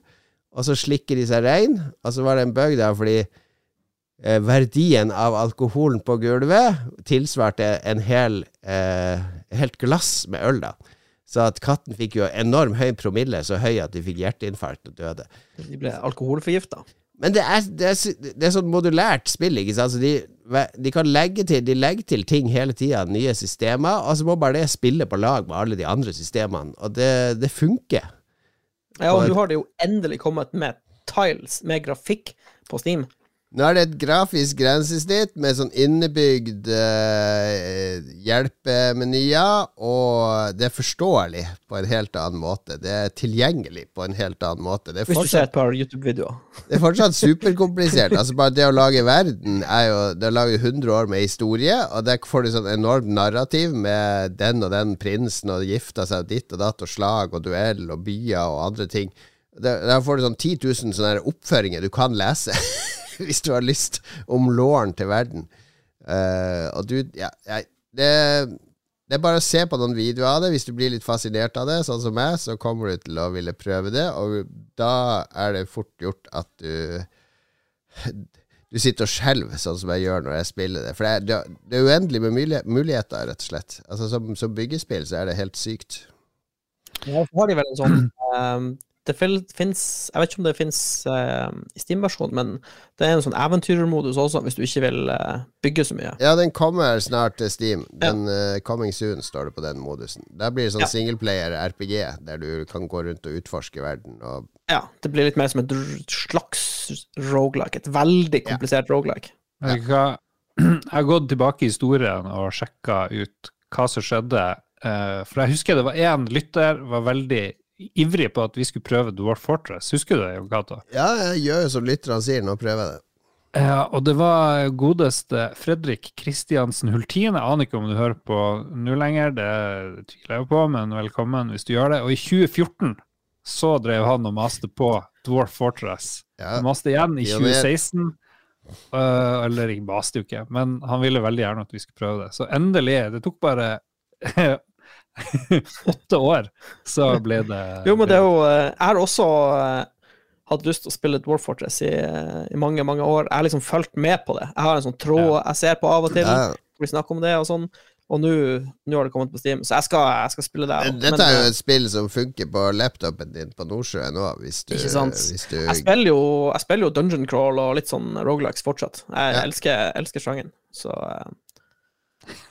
Og så slikker de seg rein. Og så var det en bug der fordi eh, verdien av alkoholen på gulvet tilsvarte en hel eh, helt glass med øl, da. Så at katten fikk jo enorm høy promille, så høy at de fikk hjerteinfarkt og døde.
De ble alkoholforgifta.
Men det er, det er, det er sånn modulært spill, ikke sant. Altså de, de kan legge til De legger til ting hele tida, nye systemer, og så må bare det spille på lag med alle de andre systemene. Og det, det funker.
Ja, og nå har det jo endelig kommet med tiles med grafikk på Steam.
Nå er det et grafisk grensesnitt med sånn innebygd uh, hjelpemenyer, og det er forståelig på en helt annen måte. Det er tilgjengelig på en helt annen måte. Det
Hvis du ser et par YouTube-videoer.
det er fortsatt superkomplisert. altså Bare det å lage verden er jo Det å lage 100 år med historie, og der får du sånn enormt narrativ med den og den prinsen, og gifta seg ditt og datt, og slag og duell og byer og andre ting. Der, der får du sånn 10 000 sånne oppføringer du kan lese, hvis du har lyst, om låren til verden. Uh, og du Ja, jeg, det, det er bare å se på noen videoer av det. Hvis du blir litt fascinert av det, sånn som meg, så kommer du til å ville prøve det, og da er det fort gjort at du Du sitter og skjelver, sånn som jeg gjør når jeg spiller det. For det er, det er- uendelig med muligheter, rett og slett. Altså Som, som byggespill så er det helt sykt.
Ja, så har de vel en sånn ehm, Det fins Jeg vet ikke om det fins i Steam-versjonen, men det er en sånn eventyrmodus også, hvis du ikke vil uh, bygge så mye.
Ja, den kommer snart til Steam. Den uh, Coming soon, står det på den modusen. Der blir det sånn
Ja.
singleplayer RPG, der du kan gå rundt og utforske verden. Og
Ja, det blir litt mer som et slags roguelike. Et veldig komplisert roguelike.
rogelike. du? Jeg har gått tilbake i historien og sjekka ut hva som skjedde. Eh, For jeg husker det var én lytter var veldig ivrig på at vi skulle prøve Dwarf Fortress. Husker du det, Jon Cato?
ja, jeg gjør jo som lytterne sier, nå prøver jeg det.
Ja, og det var godeste Fredrik Kristiansen Hultin. Jeg aner ikke om du hører på nå lenger, det tviler jeg på, men velkommen hvis du gjør det. Og i 2014 så drev han og maste på Dwarf Fortress.
Ja.
Maste igjen i 2016. Uh, eller jeg maste jo ikke, men han ville veldig gjerne at vi skulle prøve det. Så endelig, det tok bare åtte år, så ble det
Jo, men det er jo eh, Jeg har også eh, hatt lyst til å spille Dwarf Fortress i, eh, i mange, mange år. Jeg har liksom fulgt med på det. Jeg har en sånn tråd jeg ser på av og til,
Ja.
vi snakker om det og sånn. Og nå har det kommet på Steam, så jeg skal, jeg skal spille det.
Dette er jo et spill som funker på laptopen din på Nordsjøen òg, hvis du,
Ikke sant?
hvis du
jeg spiller, jo, jeg spiller jo Dungeon Crawl og litt sånn Rogalikes fortsatt. Jeg
Ja.
elsker, elsker sjangen, så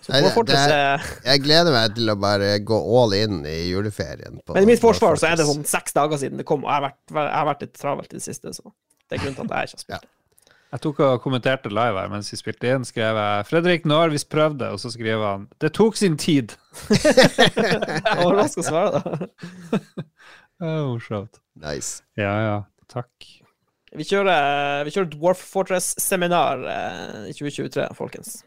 Så
Nei, det-
Fortress
det
er
Jeg gleder meg til å bare gå all in i juleferien. På
Men i mitt forsvar så er det sånn seks dager siden det kom, og jeg har vært, jeg har vært litt travelt i det siste, så det er grunnen til at jeg ikke har spilt ja.
Jeg tok og kommenterte live her mens vi spilte inn. Skrev jeg 'Fredrik, nå har vi prøvd det', og så skriver han 'Det tok sin tid'.
Jeg var rask å svare, da.
Morsomt.
Nice.
Ja, ja. Takk.
Vi kjører, vi kjører Dwarf Fortress-seminar eh, i 2023, folkens.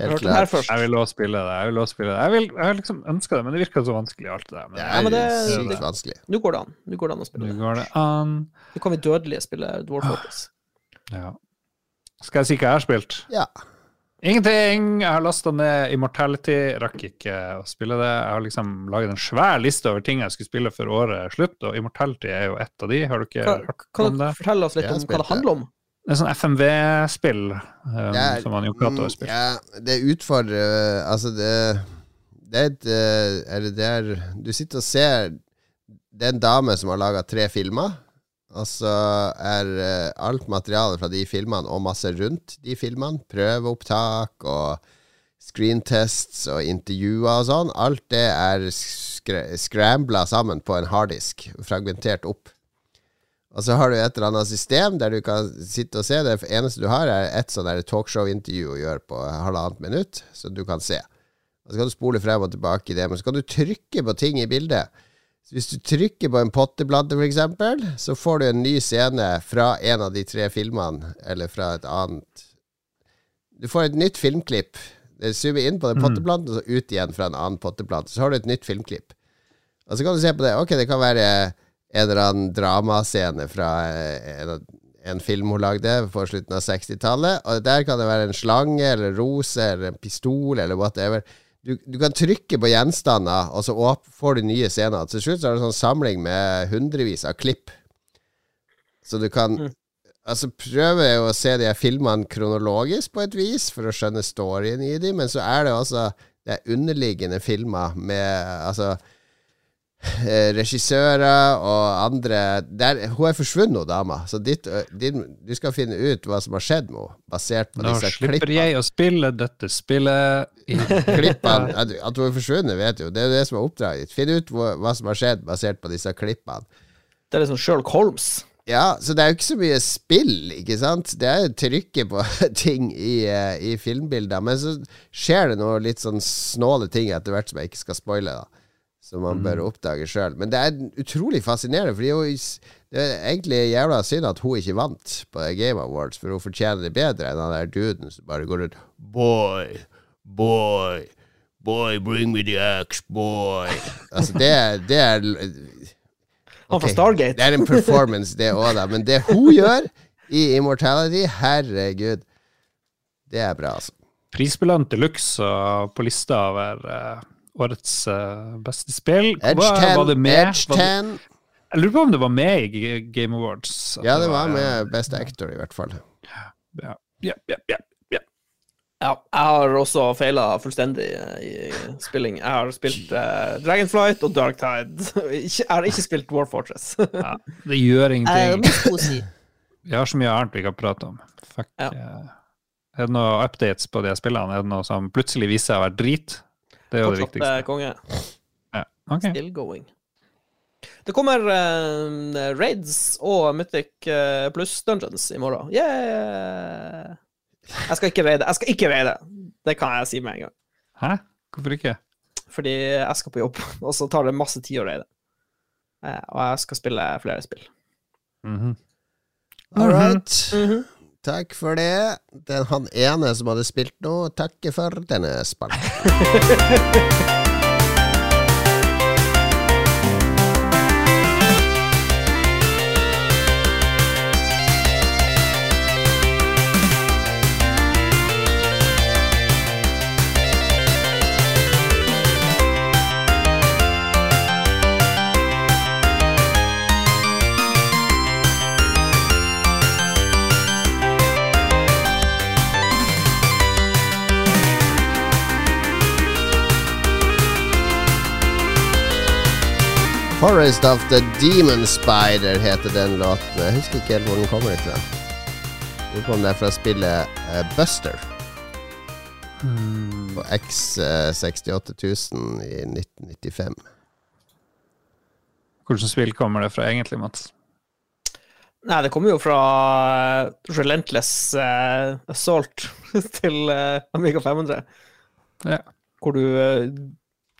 Helt klart.
Jeg vil også spille det. Jeg vil også spille det. Jeg, vil, jeg liksom ønska det, men det virka så vanskelig, alt det der. Men
Det
Ja,
er
men det-
sykt
det-
vanskelig.
Nå går det an. Nå går det an å spille
nå
det.
går det an.
Nå kan vi dødelige spille Dwarf Fortress.
Ja. Skal jeg si hva jeg har spilt?
Ja.
Ingenting! Jeg har lasta ned Immortality. Rakk ikke å spille det. Jeg har liksom laget en svær liste over ting jeg skulle spille før året er slutt, og Immortality er jo ett av de. Har du ikke
Kan,
hørt
kan du fortelle oss litt om hva det
det.
handler om?
Det er sånn FMV-spill um, som han jo prater har
Mm. Ja, det utfordrer Altså, det Det er et eh, Eller det er Du sitter og ser Det er en dame som har laga tre filmer. Og så er eh, alt materialet fra de filmene og masse rundt de filmene, prøveopptak og screentests og intervjuer og sånn, alt det er skr scrambla sammen på en harddisk, fragmentert opp. Og så har du et eller annet system der du kan sitte og se. Det eneste du har, er et sånn talkshow-intervju å gjøre på halvannet minutt, så du kan se. Og så kan du spole frem og tilbake i det, men så kan du trykke på ting i bildet. Så hvis du trykker på en potteplante, eksempel, så får du en ny scene fra en av de tre filmene, eller fra et annet Du får et nytt filmklipp. Det zoomer inn på den potteplanten, og så ut igjen fra en annen potteplante. Så har du et nytt filmklipp. Og så kan du se på det. Ok, det kan være en eller annen dramascene fra eh, en, en film hun lagde på slutten av 60-tallet. Og der kan det være en slange eller rose eller en pistol eller whatever. Du, du kan trykke på gjenstander, og så opp, får du nye scener. Til slutt så har du en sånn samling med hundrevis av klipp. Så du kan Altså prøve å se de her filmene kronologisk på et vis, for å skjønne storyen i dem, men så er det også det er underliggende filmer med Altså regissører og andre der, Hun er forsvunnet, dama. Så ditt, din, du skal finne ut hva som har skjedd med henne, basert på
Nå
disse
slipper jeg å spille dette spillet
klippene at, at hun er forsvunnet, vet du. Det er det som er oppdraget ditt. Finn ut hva, hva som har skjedd, basert på disse klippene.
Det er liksom Sherlock Holmes.
Ja, så det er jo ikke så mye spill, ikke sant? Det er jo trykket på ting i, eh, i filmbilder. Men så skjer det noe litt sånn snåle ting etter hvert som jeg ikke skal spoile, da. Som man bør oppdage sjøl. Men det er utrolig fascinerende, for det er egentlig jævla synd at hun ikke vant på Game Awards, for hun fortjener det bedre enn han der duden som bare går rundt Boy, boy, boy, bring me the axe, boy. Altså, det, er- det er
Han fra Stargate.
Det er en performance, det òg, da. Men det hun gjør i Immortality, herregud, det er bra, altså.
Prisbelønt de luxe på lista over eh, årets eh, beste spill.
Edge
Hva-
10.
var det med?
Edge
Var det,
10.
jeg lurer på om det var med i Game Awards.
Ja, det var
eh,
med Best Actor, i hvert fall.
Ja, ja, ja, ja, ja.
Ja, jeg har også feila fullstendig eh, i spilling. Jeg har spilt uh, Dragonflight og Darktide. Ikke- Jeg har ikke spilt War Fortress.
Ja, det gjør
Eh,
ingenting. Vi har så mye annet vi kan prate om. Fuck.
Ja.
eh, Er det noen updates på de spillene? Er det noe som plutselig viser seg å være drit? Det er jo det
Fortsatt eh,
viktigste.
konge.
Ja. Ok.
Still going. Det kommer uh, raids og Mythic uh, pluss Dungeons i morgen. Yeah! Jeg skal ikke raide. Jeg skal ikke raide. Det kan jeg si med en gang.
Hæ? Hvorfor ikke?
Fordi jeg skal på jobb, og så tar det masse tid å raide. Uh, og jeg skal spille flere spill.
Mhm.
All right.
Mhm.
Takk for det. Den, han ene som hadde spilt nå, takker for denne spalten. Forest of the Demon Spider heter den låten. Jeg husker ikke helt hvor den kommer fra. Lurer på om det er fra spillet uh, Buster
Hmm.
på X68000 i 1995.
Hvilket spill kommer det fra egentlig, Mats?
Nei, det kommer jo fra eh, Relentless uh, Assault til uh, Amiga 500,
Ja.
hvor du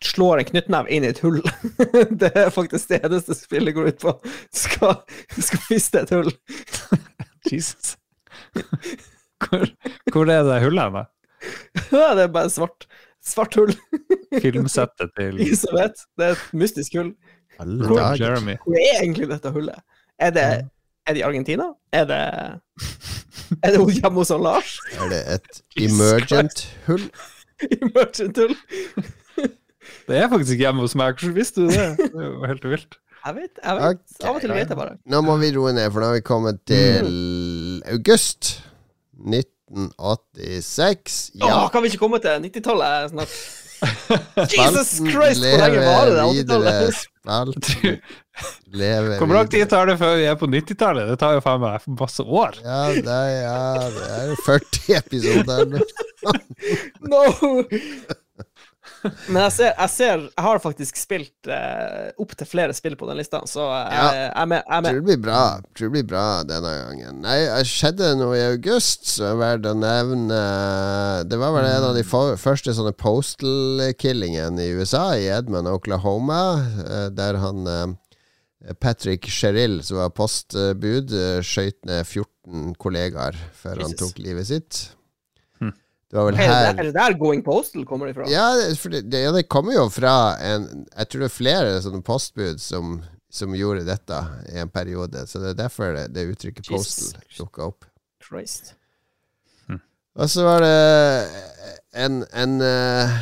slår en knyttneve inn i et hull. det er faktisk det eneste spillet går ut på. Du skal, skal fiste et hull.
Jesus. Hvor, hvor er det hullet hen?
Ja, det er bare svart. Svart hull.
Filmsettet til
Isabeth. Det er et mystisk hull. Hvor-.
Jeremy.
Hvor er egentlig dette hullet? Er det, er det i Argentina? Er det Er det hjemme hos Lars?
Er det et emergent hull?
Emergent hull?
Det er faktisk ikke hjemme hos meg. Hvordan visste du det? Det er jo helt vilt.
Jeg vet. jeg vet.
Okay.
Av og til vet jeg bare.
Nå må vi roe ned, for nå har vi kommet til august 1986.
Åh, kan vi ikke komme til 90-tallet snart? Jesus Christ, hvor lenge varer det?
videre.
80-tallet?
Spalten lever
Hvor lang tid tar det før vi er på 90-tallet? Det tar jo faen meg masse år.
Ja, det er, ja, det er 40 episoder.
No! Men jeg ser, jeg ser Jeg har faktisk spilt eh, opp til flere spill på den lista, så jeg,
Ja.
jeg er med. Jeg er
Tror det blir bra Tror det blir bra denne gangen. Nei, det skjedde noe i august som er verdt å nevne. Det var vel en av de første sånne postal-killingene i USA, i Edmund, Oklahoma, eh, der han eh, Patrick Sherrill, som var postbud, eh, skjøt ned 14 kollegaer før han tok livet sitt.
Hm.
Det var vel
Er det,
her
der, er det der Going Postal kommer ifra?
ja, det- for det, det, ja, det kommer jo fra en Jeg tror det er flere sånne postbud som, som gjorde dette i en periode. Så det er derfor det, det uttrykket
Jesus.
postal dukka opp.
Christ.
Og så var det en, en, eh,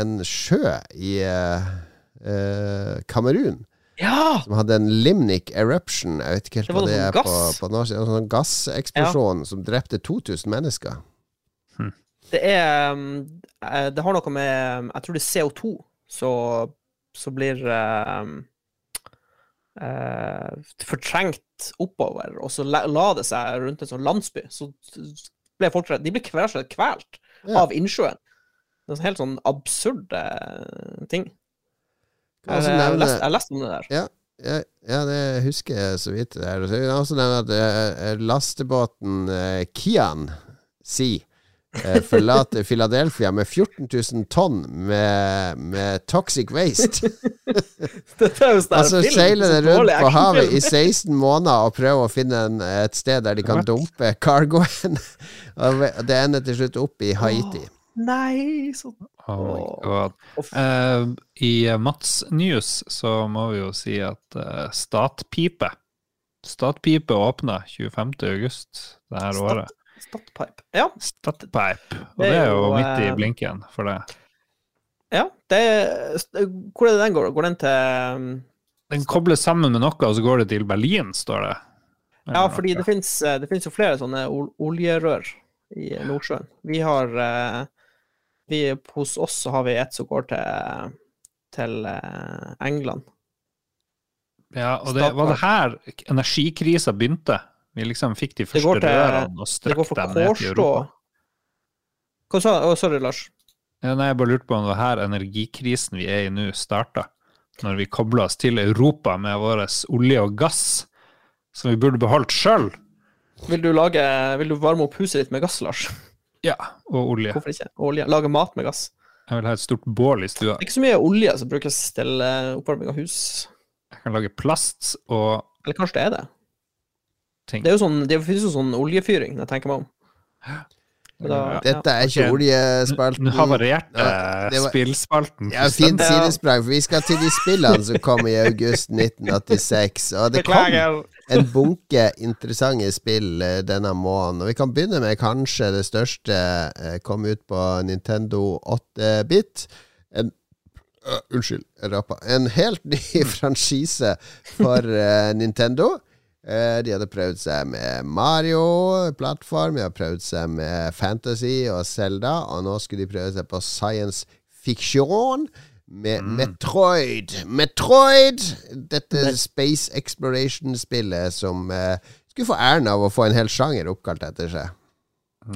en sjø i eh, eh, Kamerun
Ja!
som hadde en limnic eruption. Jeg vet ikke helt
Det
hva det er på,
gass.
på norsk. En sånn gasseksplosjon som drepte 2000 mennesker.
Det er um, eh, Det har noe med um, Jeg tror det er CO2 så, så blir um, eh, fortrengt oppover, og så la, la det seg rundt en sånn landsby. Så ble folk. De ble kvalt
Ja.
av innsjøen. Det er en helt sånn absurd eh, ting. Jeg, jeg, leste, jeg leste om det der.
Ja, ja, det husker jeg så vidt. Det. Jeg kan også nevne at eh, lastebåten Kian Sea eh, forlater Philadelphia med 14 000 tonn med, med toxic waste.
Dette er jo sånn
altså
film,
seiler det rundt på havet i 16 måneder og prøver å finne en, et sted der de kan dumpe cargoen. Og det ender til slutt opp i Haiti.
Nei, sånn
Oh god.
Uff.
Eh, I Mats News så må vi jo si at uh, Statpipe Statpipe åpna 25. august det her året.
Statpipe. Ja,
Statpipe. Og
Det er
jo midt i
eh,
blinken for det.
ja. Det hvor er det den går? Går den til um,
Den kobles sammen med noe, og så går det til Berlin, står det.
Ja, fordi
noe.
det finnes, eh, det finnes jo flere sånne oljerør i Nordsjøen. Vi har eh, vi, Hos oss så har vi et som går til, til England.
Ja, og det var det her energikrisa begynte. Vi liksom fikk de første
til-
rørene og strakk dem ned til Europa.
Hva sa du? Sorry, Lars.
Ja, nei, jeg bare lurte på om det var her energikrisen vi er i nå, starta. Når vi kobla oss til Europa med vår olje og gass, som vi burde beholdt sjøl.
Vil vil du varme opp huset ditt med gass, Lars?
Ja, og olje.
Hvorfor ikke? Olje. Lage mat med gass.
Jeg vil ha et stort bål i stua.
Det er ikke så mye olje som brukes til eh, oppvarming av hus.
Jeg kan lage plast og
Eller kanskje det er det?
Ting.
Det, er jo sånn, det finnes jo sånn oljefyring, når jeg tenker meg om. Da,
Dette er ikke oljespalten.
Nå havarerte
Ja, det var-
spillspalten.
Ja, fint sidesprang, for vi skal til de spillene som kom i august 1986. Og det kom en bunke interessante spill eh, denne måneden. Og vi kan begynne med kanskje det største. eh, Kom ut på Nintendo 8-bit. En uh, Unnskyld, jeg rapa. En helt ny franchise for uh, Nintendo. Eh, de hadde prøvd seg med Mario-plattform, de hadde prøvd seg med Fantasy og Zelda, og nå skulle de prøve seg på science fiction med Metroid. Metroid! Dette Space Exploration-spillet som uh, skulle få æren av å få en hel sjanger oppkalt etter seg.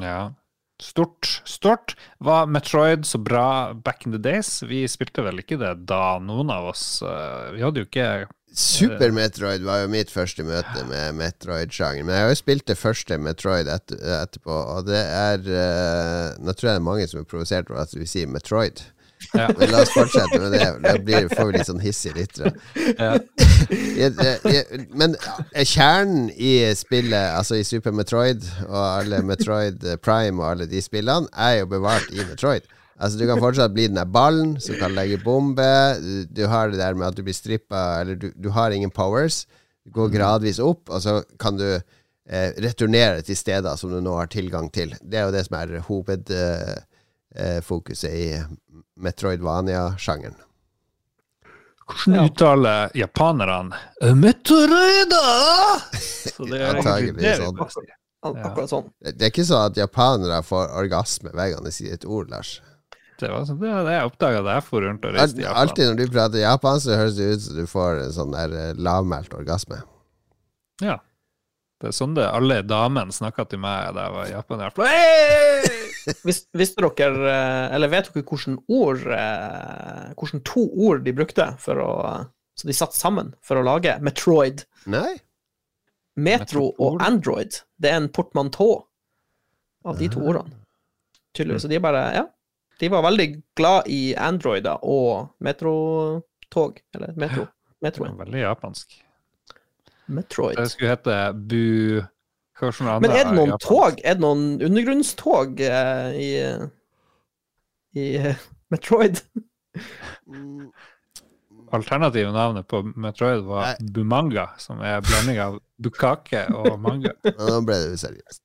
Ja. Stort. Stort. Var Metroid så bra back in the days? Vi spilte vel ikke det da, noen av oss. Uh, Vi hadde jo ikke
Super Metroid var jo mitt første møte med Metroid-sjangeren. Men jeg har jo spilt det første Metroid etter, etterpå, og det er uh, Nå tror jeg det er mange som er provosert over at vi sier Metroid.
Ja.
Men la oss fortsette med det. Da blir, får vi litt sånn hissige lyttere.
Ja.
Men eh, kjernen i spillet, altså i Super Metroid og alle Metroid eh, Prime og alle de spillene, er jo bevart i Metroid. Altså Du kan fortsatt bli den der ballen som kan legge bombe. Du, du har det der med at du blir strippa, eller du, du har ingen powers. Du går gradvis opp, og så kan du eh, returnere til steder som du nå har tilgang til. Det er jo det som er hovedfokuset eh, i Metroidvania-sjangeren.
Hvordan uttaler japanerne Metroida? Så det er
Antagelig sånn.
akkurat sånn.
Det det er ikke sånn at japanere får orgasme hver gang de sier et ord, Lars.
Det var sånn, det var det jeg oppdaga da jeg for rundt og reiste i Japan.
alltid når du prater japansk, så høres det ut som du får en sånn der eh, lavmælt orgasme.
Ja. Det er sånn det alle damene snakka til meg da jeg var i Japan. i. Hey!
Vis, visste dere, eh, eller vet dere hvilke ord eh, Hvilke to ord de brukte for å Så de satt sammen for å lage Metroid.
Nei?
Metro og Android. Det er en portmanteau av de to ordene. Tydeligvis. Så de er bare Ja. De var veldig glad i Androider og metrotog. Eller metro.
Det
Metroen.
var veldig japansk.
Metroid.
Det skulle hete Bu... Hva var det andre
Men er det noen tog? Er det noen undergrunnstog eh, i i eh, Metroid?
Mm,
Alternative navnet på Metroid var
Nei.
Bumanga, som er blanding av bukake og manga.
Nå ble det useriøst.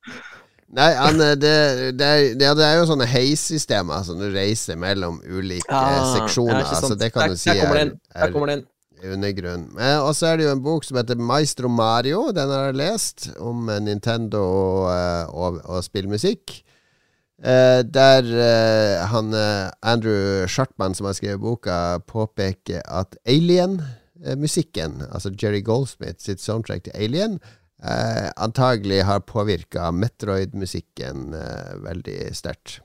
Nei, han, eh, det, det, er, ja, det er jo sånne heissystemer som du reiser mellom ulike
Ah,
seksjoner.
ja,
så det kan
Der-
du si er. Er undergrunn. Og så er det jo en bok som heter Maestro Mario. Den har jeg lest, om eh, Nintendo og, eh, og, og spillmusikk. Eh, der eh, han eh, Andrew Shartman, som har skrevet boka, påpeker at Alien-musikken, altså Jerry Goldsmith sitt soundtrack til Alien, eh, antagelig har påvirka Metroid-musikken eh, veldig sterkt.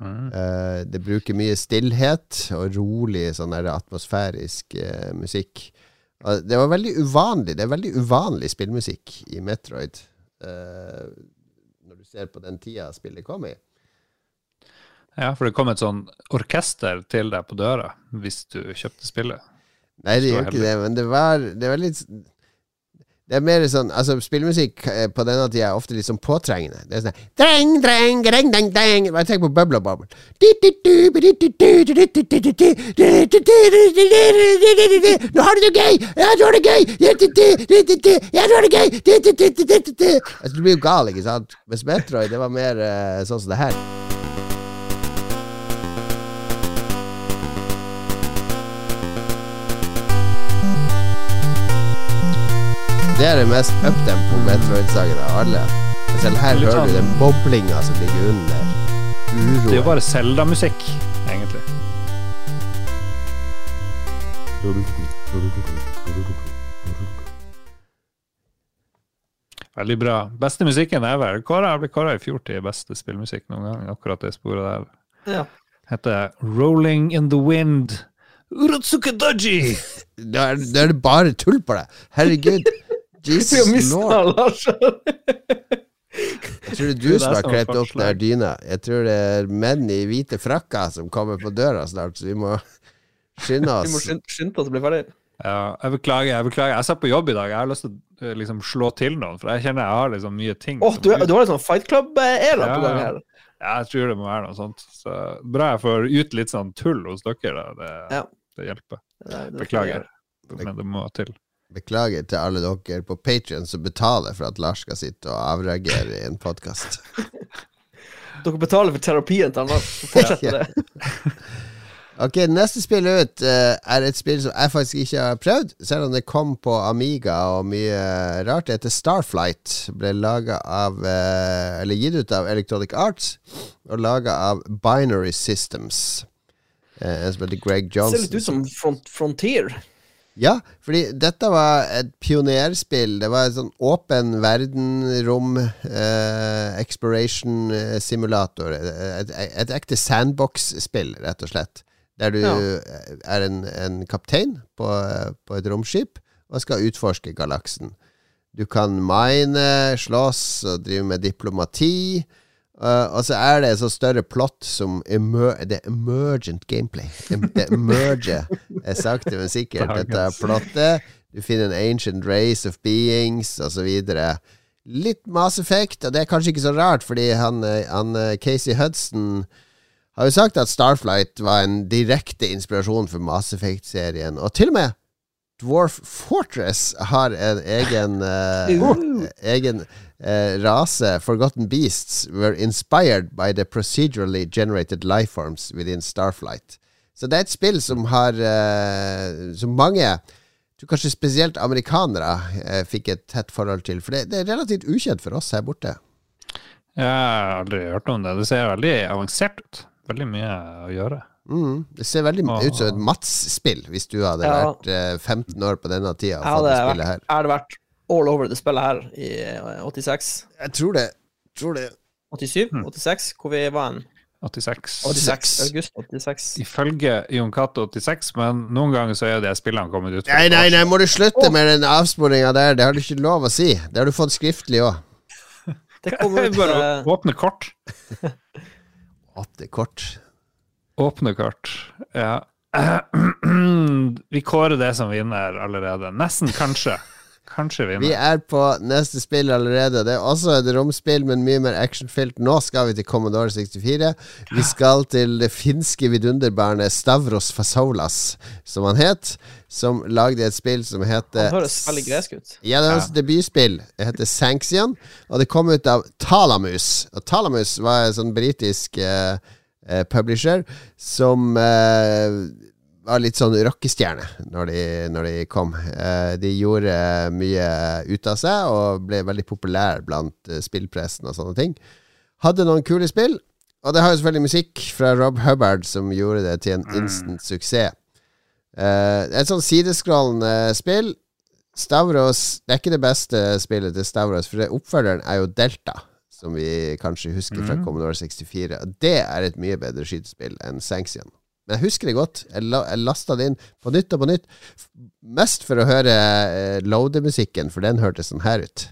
Mm.
Eh, det bruker mye stillhet og rolig, sånn der atmosfærisk eh, musikk. Og det var veldig uvanlig. Det er veldig uvanlig spillmusikk i Metroid. eh, når du ser på den tida spillet kom i.
Ja, for det kom et sånn orkester til deg på døra hvis du kjøpte spillet.
Nei, det gjør ikke det, men det var, det var litt Det er mer sånn Altså, spillmusikk eh, på denne tida er ofte litt sånn påtrengende. Det er sånn dreng, dreng, dreng, dreng, dreng. Bare tenk på Bubble Bubble. Nå har du det gøy! Ja, du har det gøy! Ja, du har det gøy! Altså, du blir jo gal, ikke sant? Mens Metroid, det var mer eh, sånn som det her. Det er det mest uptempo Metroid-sangen av alle. Selv her
Litt
hører du
sånn-
den boblinga som ligger under.
Det er jo bare Zelda-musikk, egentlig. Veldig bra. Beste musikken er vel Kåra ble kåra i fjor til beste spillmusikk noen gang. Akkurat det sporet der.
Ja.
Heter Rolling in the Wind.
Er, da er det bare tull på deg. Herregud.
Vi har mista. Lars.
Jeg tror det er du
Det
som har klept opp den dyna. Jeg tror det er menn i hvite frakker som kommer på døra snart, så vi må skynde oss.
Vi må skynde oss å bli ferdig.
Ja, jeg beklager, jeg beklager. Jeg satt på jobb i dag. Jeg har lyst til å eh, liksom, slå til noen, for jeg kjenner jeg har liksom mye ting.
Åh, du, du har en sånn Fight Club-æra på gang her.
Ja, jeg tror det må være noe sånt. Så bra jeg får ut litt sånn tull hos dere. Da. Det,
Ja.
det hjelper.
Er-
Beklager. Men det må til.
Beklager til alle dere på Patrion som betaler for at Lars skal sitte og avreagere i en podkast.
Dere betaler for terapien til han Lars. Fortsett med det.
Ok, neste spill ut uh, er et spill som jeg faktisk ikke har prøvd, selv om det kom på Amiga og mye rart. Det heter Starflight. Ble laget av uh, Eller gitt ut av Electronic Arts og laga av Binary Systems. Uh, en som heter Greg
Det ser litt ut som front, Frontier.
Ja, fordi dette var et pionerspill. Det var et sånn åpen verden, rom, eh, exploration eh, simulator. Et, et, et ekte sandbox-spill, rett og slett. Der du
Ja.
eh, er en, en kaptein på, på et romskip og skal utforske galaksen. Du kan mine, slåss og drive med diplomati. Eh, og så er det et så større plott som emer det er emergent gameplay. Det emerger er sakte, men sikkert Dette er plottet. Du finner en ancient race of beings, osv. Litt Mass Effect, og det er kanskje ikke så rart, fordi han, eh, han eh, Casey Hudson har jo sagt at Starflight var en direkte inspirasjon for Mass Effect-serien. Og til og med Dwarf Fortress har en egen uh, egen eh, rase. Forgotten Beasts were inspired by the procedurally generated lifeforms within Starflight. Så det er et spill som har eh, Som mange tror kanskje spesielt amerikanere eh, fikk et tett forhold til. For det, det er relativt ukjent for oss her borte.
Jeg har aldri hørt om det. Det ser veldig avansert ut. Veldig mye å gjøre.
Mm. Det ser veldig
og,
ut som et Mats-spill, hvis du hadde
Ja.
vært eh, 15 år på denne tida og
det
fått det spillet her.
jeg hadde vært all over det spillet her i eh, 86.
Jeg tror det. Tror det.
87?
Hmm.
86? Hvor vi var hen?
86.
86. August 86.
Ifølge Jon Cato 86, men noen ganger så er det spillene kommet ut.
Nei, nei, nei, må du slutte med den avsporinga der. Det har du ikke lov å si. Det har du fått skriftlig òg.
Det kommer ut
Bare
eh,
å åpne kort.
åpne kort.
Åpne kort, ja. Vi kårer det som vinner allerede. Nesten, kanskje. Kanskje
Vi
vinner.
er på neste spill allerede. Det er også et romspill, men mye mer actionfylt. Nå skal vi til Commodore 64. Vi skal til det finske vidunderbarnet Stavros Fasolas, som han het. Som lagde et spill som heter
Han høres veldig gresk ut.
Ja, det er hans debutspill. Det heter Sanxian, og det kom ut av Talamus. Og Talamus var en sånn britisk uh, uh, publisher som eh, var litt sånn rockestjerne når de, når de kom. Eh, de gjorde mye ut av seg og ble veldig populær blant eh, spillpressen og sånne ting. Hadde noen kule spill, og det har jo selvfølgelig musikk fra Rob Hubbard som gjorde det til en instant suksess. Eh, et sånn sideskrollende spill. Stavros Det er ikke det beste spillet til Stavros, for oppfølgeren er jo Delta, som vi kanskje husker fra
Mhm.
Commodore 64. Og det er et mye bedre skytespill enn Sanction. Men jeg husker det godt. Jeg, la, jeg lasta det inn på nytt og på nytt. Mest for å høre eh, loademusikken, for den hørtes sånn her ut.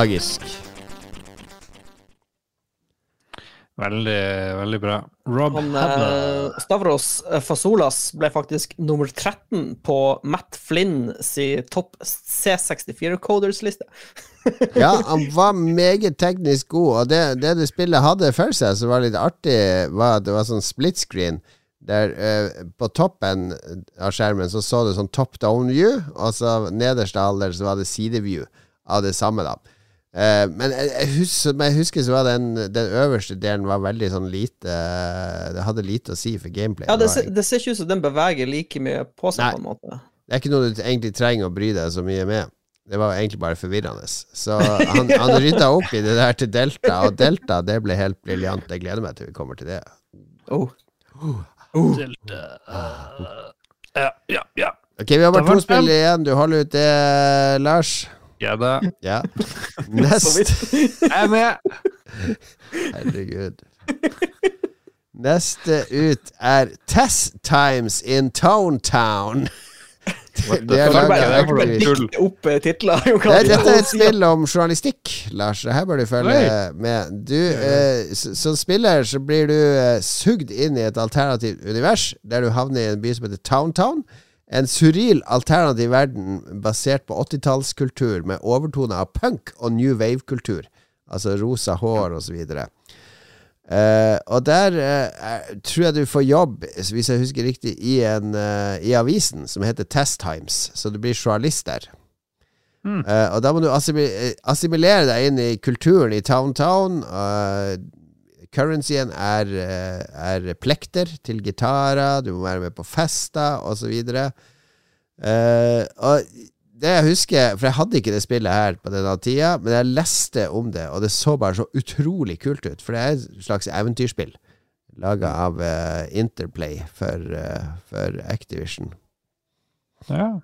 Magisk.
Veldig, veldig bra. Rob
Han, eh, Stavros eh, Fasolas ble faktisk nummer 13 på Matt Flynn si topp C64 Coders-liste.
Ja, han var meget teknisk god, og det, det det spillet hadde for seg som var litt artig, var at det var sånn split screen. Der eh, På toppen av skjermen så så du sånn top down view, og så nederst av halvdel så var det sideview av det samme, da. Eh, men jeg, jeg, husker, men jeg husker så var den, den øverste delen var veldig sånn lite eh, Det hadde lite å si for gameplay.
Ja, det, det ser ikke ut som den beveger like mye på seg,
Nei.
på en måte.
det er ikke noe du egentlig trenger å bry deg så mye med. Det var egentlig bare forvirrende. Så han, han rydda opp i det der til Delta, og Delta det ble helt briljant. Jeg gleder meg til vi kommer til det.
Oh.
Delta. Ja, ja, ja.
Ok, vi har bare to spill igjen. Du holder ut det, Lars.
Ja da.
Ja. Nest.
Jeg er med.
Herregud. Neste ut er Test Times in Town Town. Det er?
Bare, dikte opp eh, titler.
Det, dette er et spill om journalistikk, Lars. Her bør du følge med. Du, eh, som spiller så blir du eh, sugd inn i et alternativt univers, der du havner i en by som heter Towntown. En surreal alternativ verden basert på 80-tallskultur med overtoner av punk og new wave-kultur. Altså rosa hår så videre. Eh, og der er- tror jeg du får jobb, hvis jeg husker riktig, i, en, uh, i avisen som heter Test Times. Så du blir journalist der.
Mm.
Uh, og da må du assimilere deg inn i kulturen i Town Town. Currencyen er, eh, er plekter til gitarer, du må være med på fester osv. Uh, og det jeg husker, for jeg hadde ikke det spillet her på denne tida, men jeg leste om det, og det så bare så utrolig kult ut. For det er et slags eventyrspill laga av uh, Interplay for, uh, for Activision.
Ja.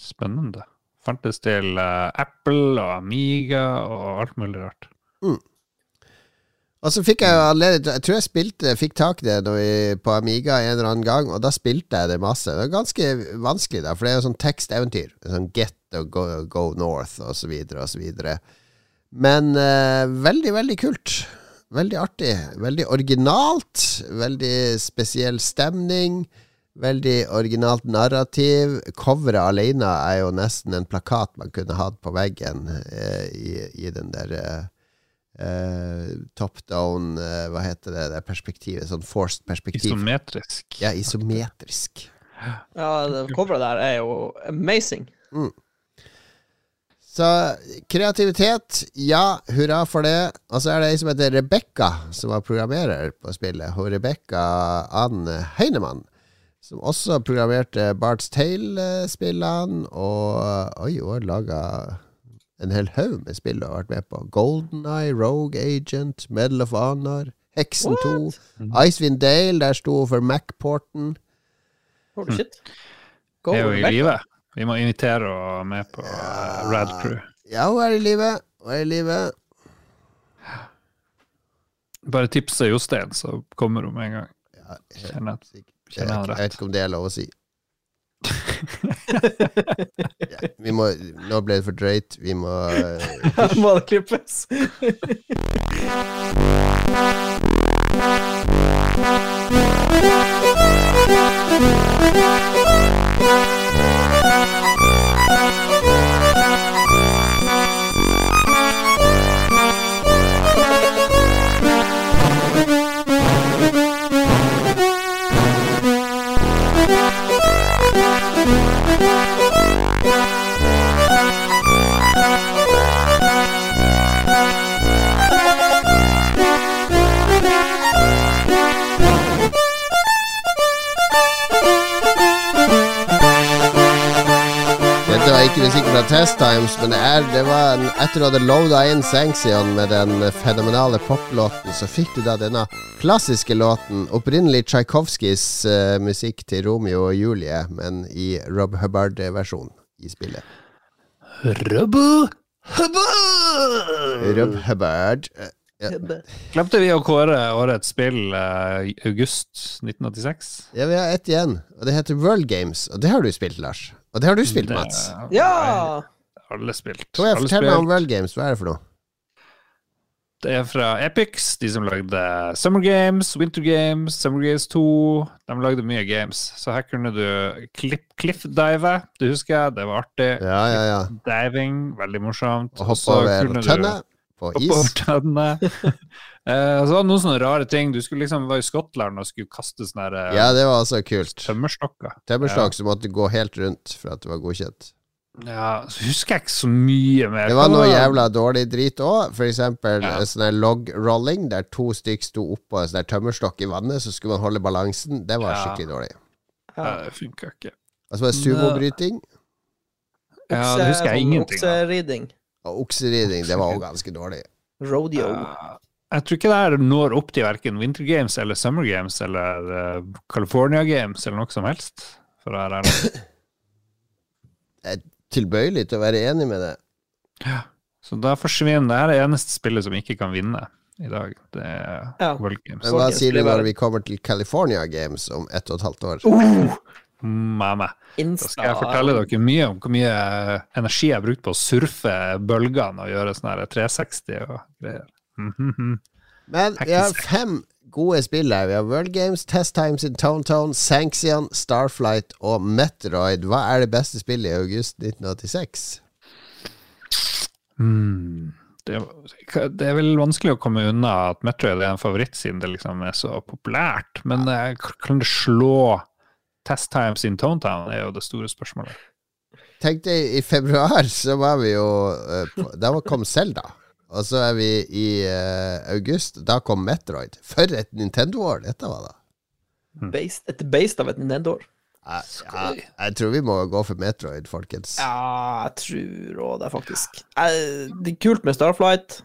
Spennende. Fantes til uh, Apple og Amiga og alt mulig rart.
Og så fikk jeg jo anledning Jeg tror jeg spilte Fikk tak i det vi, på Amiga en eller annen gang, og da spilte jeg det masse. Det var ganske vanskelig, da, for det er jo sånn teksteventyr. Sånn Get og Go, go North og så videre og så videre. Men eh, veldig, veldig kult. Veldig artig. Veldig originalt. Veldig spesiell stemning. Veldig originalt narrativ. Coveret alene er jo nesten en plakat man kunne hatt på veggen eh, i, i den der eh, eh, top down uh, Hva heter det, det perspektivet? Sånn forced perspektiv.
Isometrisk.
ja, isometrisk.
Ja, det coveret der er jo amazing.
Så kreativitet, ja, hurra for det. Og så er det ei som heter Rebekka, som var programmerer på spillet. Og Rebekka Ann Heinemann. Som også programmerte Barts Tale-spillene. Og oi, hun har laga en hel haug med spill du har vært med på. Golden Eye, Rogue Agent, Medal of Honor, Heksen 2, Icewind Dale, der sto hun for Macporten.
Holy shit. Go,
er jo i live. Vi må invitere henne med på ja. Rad Crew.
Ja, hun er i live. Hun er i live.
Bare tipse Jostein, så kommer hun med en gang.
Ja,
Kjenner at
Jeg, jeg,
jeg
vet ikke om det er lov å si. Ja, vi må, nå ble det for drøyt. Vi må Her
Må det klippes?
Dette musikk fra Test Times, men det, er, det var en, etter du hadde loada inn Sanxion med den fenomenale poplåten, så fikk du da denne klassiske låten. Opprinnelig Tsjajkovskijs uh, musikk til Romeo og Julie, men i Rob Hubbard-versjon i spillet.
Rubbo!
Rob Hubbard. Ja.
Glemte vi å kåre årets spill uh, august 1986?
Ja, vi har ett igjen, og det heter World Games. Og det har du spilt, Lars. Og det har du spilt,
Det
Mats.
Ja!
alle spilt.
Kom igjen, fortell meg om. World Games. Hva er det for noe?
Det er fra Epix, de som lagde Summer Games, Winter Games, Summer Games 2. De lagde mye games, så her kunne du cliff-dive, det husker jeg, det var artig.
Ja, ja, ja.
Diving, veldig morsomt. Og
hoppe over tønne på
hoppe over
is.
tønne. Eh, så var det noen sånne rare ting. Du skulle liksom være i Skottland og skulle kaste sånne her, eh,
Ja, det var altså kult.
tømmerstokker.
Tømmerstokk som måtte gå helt rundt for at det var godkjent.
Ja, så husker jeg ikke så mye mer.
Det var noe jævla dårlig drit òg. For eksempel
Ja.
eh, sånn der log-rolling, der to stykk sto oppå en sånn tømmerstokk i vannet, så skulle man holde balansen. Det var
Ja.
skikkelig dårlig.
Ja, det funka ikke.
Og så var det sumobryting
Ja, det husker jeg ingenting av.
Okseriding.
og okseridning. Det var òg ganske dårlig.
Rodeo.
Ja, jeg tror ikke det her når opp til verken Winter Games eller Summer Games eller uh, California Games eller noe som helst. For å være ærlig.
Tilbøyelig til å være enig med det.
Ja, Så da forsvinner det her er det eneste spillet som ikke kan vinne i dag. Det er
Ja.
World Games.
Men hva sier du når vi kommer til California Games om ett og et halvt år?
Uh,
Mamma. Da skal jeg fortelle dere mye om hvor mye energi jeg har brukt på å surfe bølgene og gjøre sånn her 360 og greier. Mhm.
Men vi har fem gode spill her. Vi har World Games, Test Times in Tone, Sanxion, Starflight og Metroid. Hva er det beste spillet i august 1986?
Mm. Det, det er vel vanskelig å komme unna at Metroid er en favoritt, siden det liksom er så populært. Men eh, kan det slå Test Times in Tone Town, er jo det store spørsmålet.
Tenk deg, i februar så var vi jo eh, Da kom Zelda. Og så er vi i uh, august. Da kom Metroid. For et Nintendo-år dette var, da.
Based, et based av et Nintendo.
Jeg, jeg, jeg tror vi må gå for Metroid, folkens.
Ja, jeg tror òg det, faktisk. Jeg, Det er kult med Starflight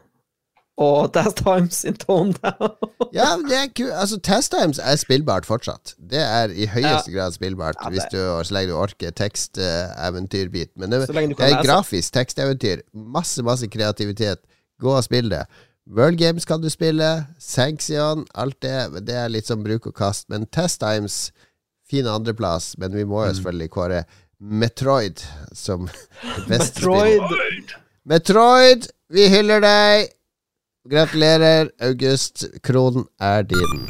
og Test Times in Tone Down.
Ja, det er kult. altså Test Times er spillbart fortsatt. Det er i høyeste grad spillbart
Ja,
hvis du, så lenge du orker teksteventyrbit. Men det, det er
lese.
grafisk teksteventyr. Masse, masse kreativitet. Gå og spill det. World Games kan du spille. Sanxion, alt det. Det er litt sånn bruk og kast. Men Test Times, fin andreplass. Men vi må jo
Mm.
selvfølgelig kåre Metroid som beste
Metroid.
spill. Metroid, vi hyller deg! Gratulerer, August. Kronen er din.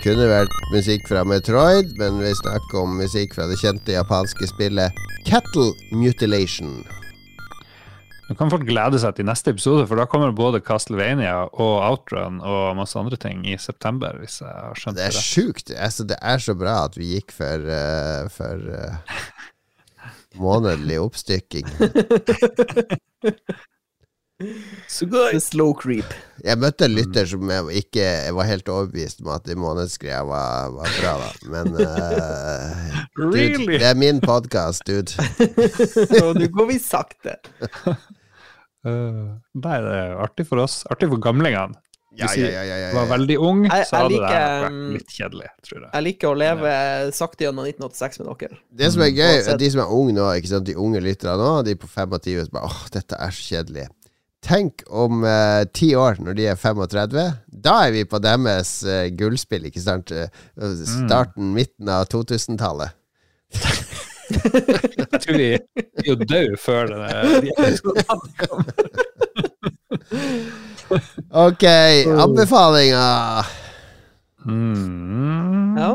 Kunne vært musikk fra Metroid, men vi snakker om musikk fra det kjente japanske spillet Cattle Mutilation.
Nå kan folk glede seg til neste episode, for da kommer både Castlevania og Outrun og masse andre ting i september, hvis jeg har skjønt
Det
det
er sjukt. Altså, det er så bra at vi gikk for, uh, for uh, månedlig oppstykking.
The slow creep.
Jeg møtte en lytter som jeg ikke jeg var helt overbevist om at de månedsgreia var, var bra, da. Men dude,
Really?
det er min podkast, dude.
Og nå går vi sakte.
Uh, nei, det er artig for oss. Artig for gamlingene.
Ja,
Hvis
ja,
vi
ja, ja, ja,
var veldig ung,
Jeg-
så hadde like,
det
vært
um,
litt kjedelig, tror jeg.
Jeg liker å leve sakte gjennom 1986 med dere.
Det som er gøy, er de som er unge nå, ikke sant? de unge lytterne nå, de på 25 som bare åh, dette er så kjedelig. Tenk om eh, ti år, når de er 35. Da er vi på deres eh, gullspill, ikke sant? Starten, Starten, midten av 2000-tallet.
Jeg tror vi er jo døde før det. De.
Ok, anbefalinger!
Mm.
Ja.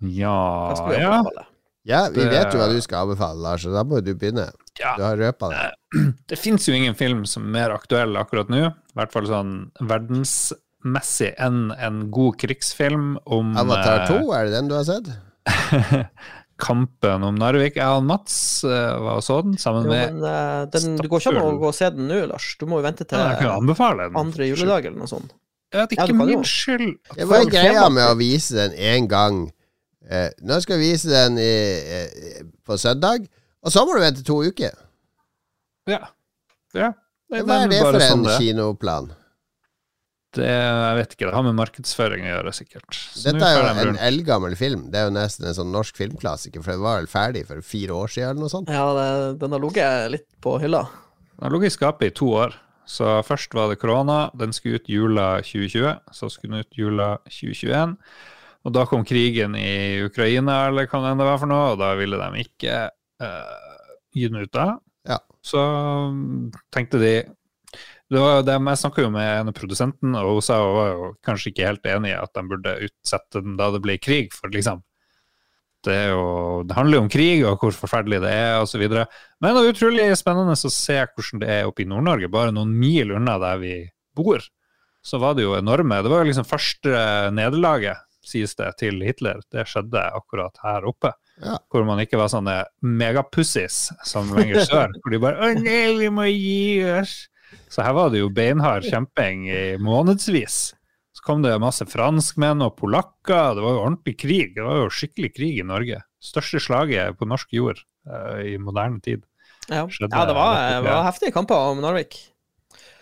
Ja, ja.
Ja, vi
Det-
vet jo hva du skal anbefale, Lars, så da må du begynne.
ja.
Du har røpa det.
Det fins jo ingen film som er mer aktuell akkurat nå, i hvert fall sånn verdensmessig, enn en god krigsfilm om
Avatar
eh,
2, er det den du har sett?
kampen om Narvik. Jeg og Mats eh, var og så den sammen
Jo,
med
men eh, den, du går ikke an å gå og se den nå, Lars. Du må jo vente til
Ja,
andre juledag eller noe sånt.
Ja, det er ikke
ja,
min skyld.
Hva er greia med å vise den én gang? Eh, nå skal vi vise den i, eh, på søndag, og så må du vente to uker.
Ja. ja. Det,
Hva er det for en
sånn det
kinoplan?
Det, jeg vet ikke, det har med markedsføring å gjøre, sikkert. Så
Dette er jo en eldgammel film. Det er jo nesten en sånn norsk filmklassiker, for den var vel ferdig for fire år siden eller noe sånt.
Ja, det, den har ligget litt på hylla.
Den har ligget i skapet i to år. Så først var det korona, den skulle ut jula 2020. Så skulle den ut jula 2021. Og da kom krigen i Ukraina, eller hva det var for noe, og da ville de ikke uh, gi den ut da.
Ja.
Så mm, tenkte de det var, det, Jeg snakka jo med en av produsenten, og hun sa hun var jo kanskje ikke helt enig i at de burde utsette den da det ble krig, for liksom det, jo, det handler jo om krig og hvor forferdelig det er osv. Men det er utrolig spennende å se hvordan det er oppe i Nord-Norge. Bare noen mil unna der vi bor, så var det jo enorme Det var jo liksom første nederlaget, sies det, til Hitler. Det skjedde akkurat her oppe.
Ja.
Hvor man ikke var sånne megapussies som lenger sør. Hvor de bare 'Å nei, vi må gi oss'. Så her var det jo beinhard kjemping i månedsvis. Så kom det masse franskmenn og polakker. Det var jo ordentlig krig. Det var jo skikkelig krig i Norge. Største slaget på norsk jord uh, i moderne tid.
Ja,
Skjedde
ja det var,
det
var heftige kamper om Narvik.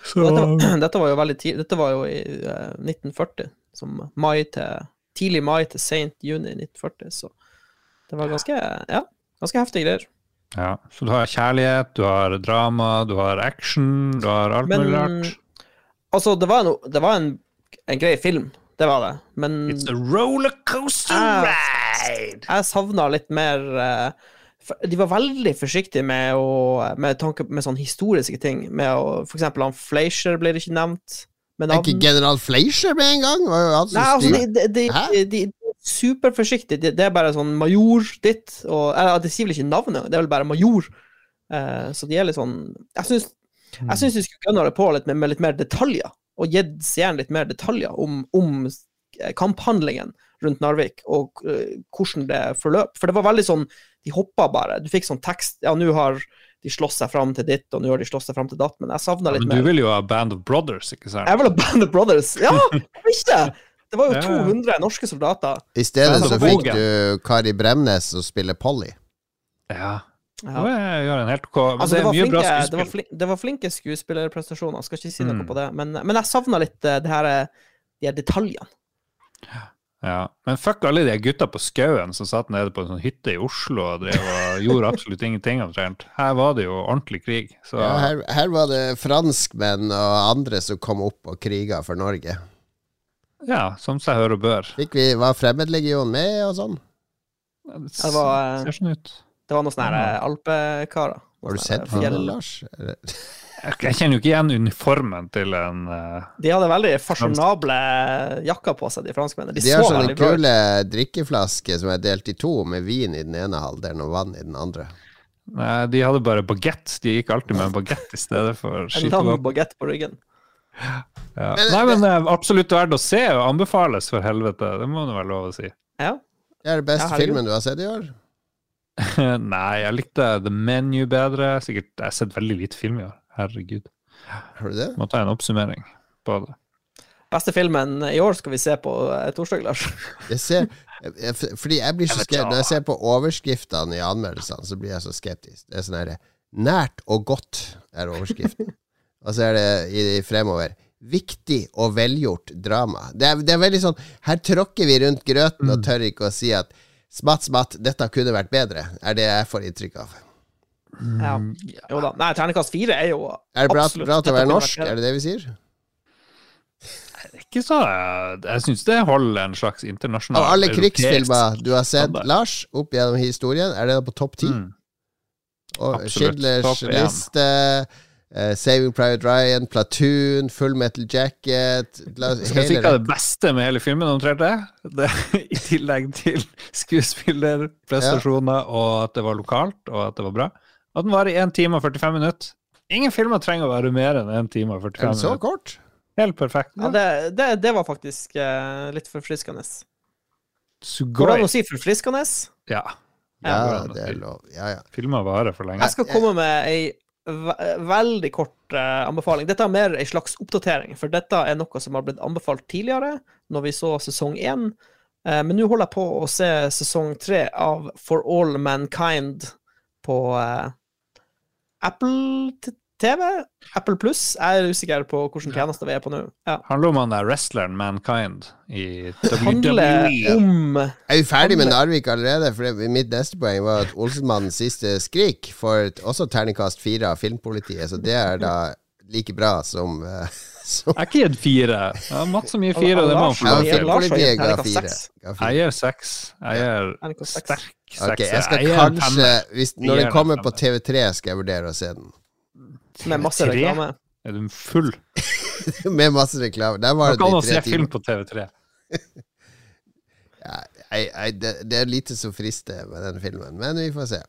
Så
Dette, var- dette var jo veldig tidlig. Dette var jo i uh, 1940. Som mai til, tidlig mai til sent juni 1940. Så det var ganske, ja, ganske heftige greier.
Ja, så du har kjærlighet, du har drama, du har action, du har alt
Men
mulig rart.
altså, det var, no, det var en, en grei film. Det var det. Men
It's a rollercoaster ride!
jeg savna litt mer uh, De var veldig forsiktige med å Med tanke med sånne historiske ting. Med å, for eksempel han Fleischer det ikke nevnt med
Er ikke general Fleischer med en gang? Han
Nei, altså, de, de, de, de, de er superforsiktige. Det, er bare sånn major ditt og eller, Det sier vel ikke navnet, det er vel bare major. Uh, så de er litt sånn Jeg syns
Mm.
jeg syns de skulle gønna det på litt med, med litt mer detaljer, og gitt seeren litt mer detaljer om, om eh, kamphandlingen rundt Narvik, og uh, hvordan det forløp. For det var veldig sånn De hoppa bare. Du fikk sånn tekst Ja, nå har de slåss seg fram til ditt, og nå har de slåss seg fram til datt, men jeg savna
Ja,
litt
men du vil jo ha Band of Brothers, ikke sant?
Jeg vil ha Band of Brothers! Ja, hvorfor ikke? Det var jo
Ja, ja.
200 norske soldater.
I stedet så
så
fikk du Kari Bremnes som spiller Polly.
Ja.
Ja.
Gjør en helt OK.
Altså,
det
det,
er
var flinke, det, var
skuespill.
flin, det var flinke skuespillerprestasjoner, skal ikke si noe
Mm.
på det, men, men jeg savna litt eh, det her, eh, de her detaljene.
Ja. Men fuck alle de gutta på skauen som satt nede på en sånn hytte i Oslo og drev og gjorde absolutt ingenting omtrent. Her var det jo ordentlig krig. Så
Ja, her, her var det franskmenn og andre som kom opp og kriga for Norge.
ja, som seg hør og bør.
Fikk vi, Var Fremmedlegionen med og sånn?
Det
Det var, eh,
ser sånn ut.
Det var noen sånne her, alpekarer.
Har du sett på det, Lars?
Jeg kjenner jo ikke igjen uniformen til en uh,
De hadde veldig fasjonable jakker på seg, de franskmennene. De,
De har
så
sånne kule drikkeflasker som er delt i to, med vin i den ene halvdelen og vann i den andre.
Nei, de hadde bare bagett. De gikk alltid med en bagett i stedet for
En lang
skytevåpen.
bagett på ryggen.
Ja. Nei, men det er absolutt verdt å se og anbefales, for helvete. Det må det være lov å si.
Ja.
Det er den beste
Ja,
filmen du har sett i år?
Nei, jeg likte The Menu bedre. Sikkert, Jeg har sett veldig lite film i år. Herregud.
Har du det?
Må ta en oppsummering på det.
Beste filmen i år skal vi se på eh, torsdag, Lars.
Jeg ser jeg- Fordi jeg blir så skeptisk. Når jeg ser på overskriftene i anmeldelsene, så blir jeg så skeptisk. Det er sånn herre Nært og godt er overskriften. og så er det i, i fremover Viktig og velgjort drama. Det er, det er veldig sånn Her tråkker vi rundt grøten
Mm.
og tør ikke å si at smatt, smatt, dette kunne vært bedre, er det jeg får inntrykk av.
Ja. Jo da. Nei, terningkast fire er jo
Er det bra,
absolutt
bra til å være norsk? Er det det vi sier?
Ikke så Jeg, syns det holder en slags internasjonal
Av alle krigsfilmer du har sett,
standard.
Lars, opp gjennom historien, er det på topp ti?
Mm.
Og
Absolutt.
Schindlers liste, Uh, Saving Private Ryan, Platoon, Full Metal Jacket la,
Skal jeg si hva det beste med hele filmen omtrent er? Det, I tillegg til skuespillerprestasjoner og at det var lokalt, og at det var bra. At den varer 1 time og 45 minutter. Ingen filmer trenger å være mer enn 1 time og
Er
45
minutter. så kort?
Helt perfekt.
Ja, det, det, det var faktisk uh, litt forfriskende. Går det an å si forfriskende?
Ja.
Ja, det er lov. Ja, ja.
Filmer varer for lenge.
Jeg skal komme med ei ve veldig kort uh, anbefaling. Dette er mer ei slags oppdatering, for dette er noe som har blitt anbefalt tidligere, når vi så sesong én. Uh, men nå holder jeg på å se sesong tre av For All Mankind på eh, Apple TV, Apple Pluss. Jeg er usikker på hvilken tjeneste vi er på nå. Ja.
Handler om han der wrestleren Mankind i
Det handler
WWE.
om
Er vi ferdig med Narvik allerede? For det, mitt neste poeng var at Olsenmannens siste skrik får også terningkast fire av Filmpolitiet, så det er da like bra som, eh, som
Jeg er ikke gitt fire. Jeg har matt som gir fire, det må han få lov til. Jeg gir seks. Jeg gir sterk sekser.
jeg skal
gir
kanskje hvis, Når den kommer på. TV3, skal jeg vurdere å se den.
Med masse reklame.
Er du full?
Med masse reklame. Der var det de
å se
tre
film på TV3.
Ja, jeg, jeg, det, det er lite som frister med den filmen, men vi får se.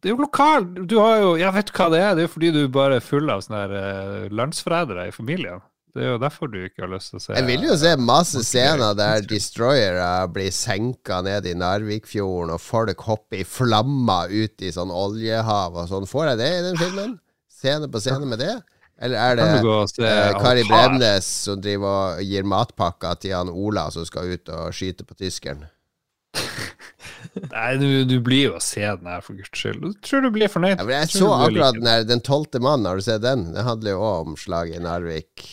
Det er jo lokal Du har jo Jeg vet hva det er. Det er jo fordi du bare er full av sånne her eh, landsforrædere i familien. Det er jo derfor du ikke har lyst til å se
Jeg vil jo se masse scener der destroyere blir senka ned i Narvikfjorden, og folk hopper i flammer ut i sånn oljehav og sånn. Får jeg det i den filmen? Scene på scene med det? Eller er det eh, Kari Bremnes som driver og gir matpakker til han Ola som skal ut og skyte på tyskeren?
Nei, du, du blir jo å se den her, for guds skyld. Du tror du blir fornøyd.
Ja, men jeg så akkurat den her, Den tolvte mannen, har du sett den? Det handler jo òg om slaget i Narvik.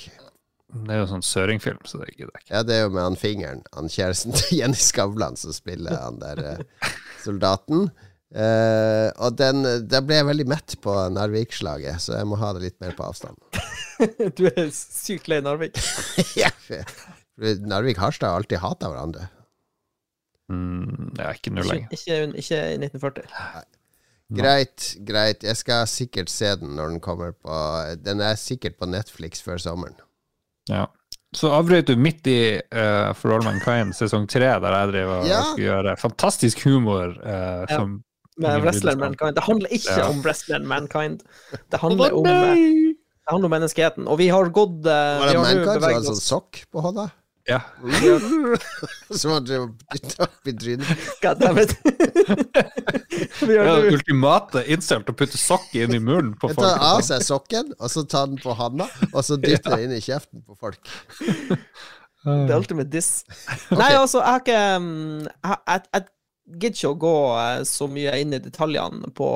Det er jo sånn søringfilm, så det gidder jeg ikke.
Ja, det er jo med han fingeren, han kjæresten til Jenny Skavlan, som spiller han der eh, soldaten. Eh, og den, der ble jeg veldig mett på Narvik-slaget, så jeg må ha det litt mer på avstand.
Du er sykt lei Narvik.
Ja, for Narvik Harstad har alltid hata hverandre.
Mm, er ikke nå lenger.
ikke, ikke i 1940.
Greit, greit. Jeg skal sikkert se den når den kommer på Den er sikkert på Netflix før sommeren.
Ja. Så avbrøt du midt i uh, For All Mankind sesong tre, der jeg driver og
Ja.
skulle gjøre fantastisk humor Uh,
Ja.
som
Med Wrestler. Mankind. Det handler ikke
Ja.
om Wrestler Mankind. Det handler om, det handler om menneskeheten. Og vi har gått uh,
Var det Mankind som hadde sånn sokk på hånda?
Ja.
Som han drev og dytta opp i trynet?
Goddammit. ja,
Det det ultimate incelt å putte sokk inn i munnen på
Jeg
folk.
tar av seg sokken, og så tar den på handa, og så dytter den inn i kjeften på folk.
The ultimate diss. Nei, altså, jeg har ikke um, Jeg, jeg, jeg gidder ikke å gå eh, så mye inn i detaljene på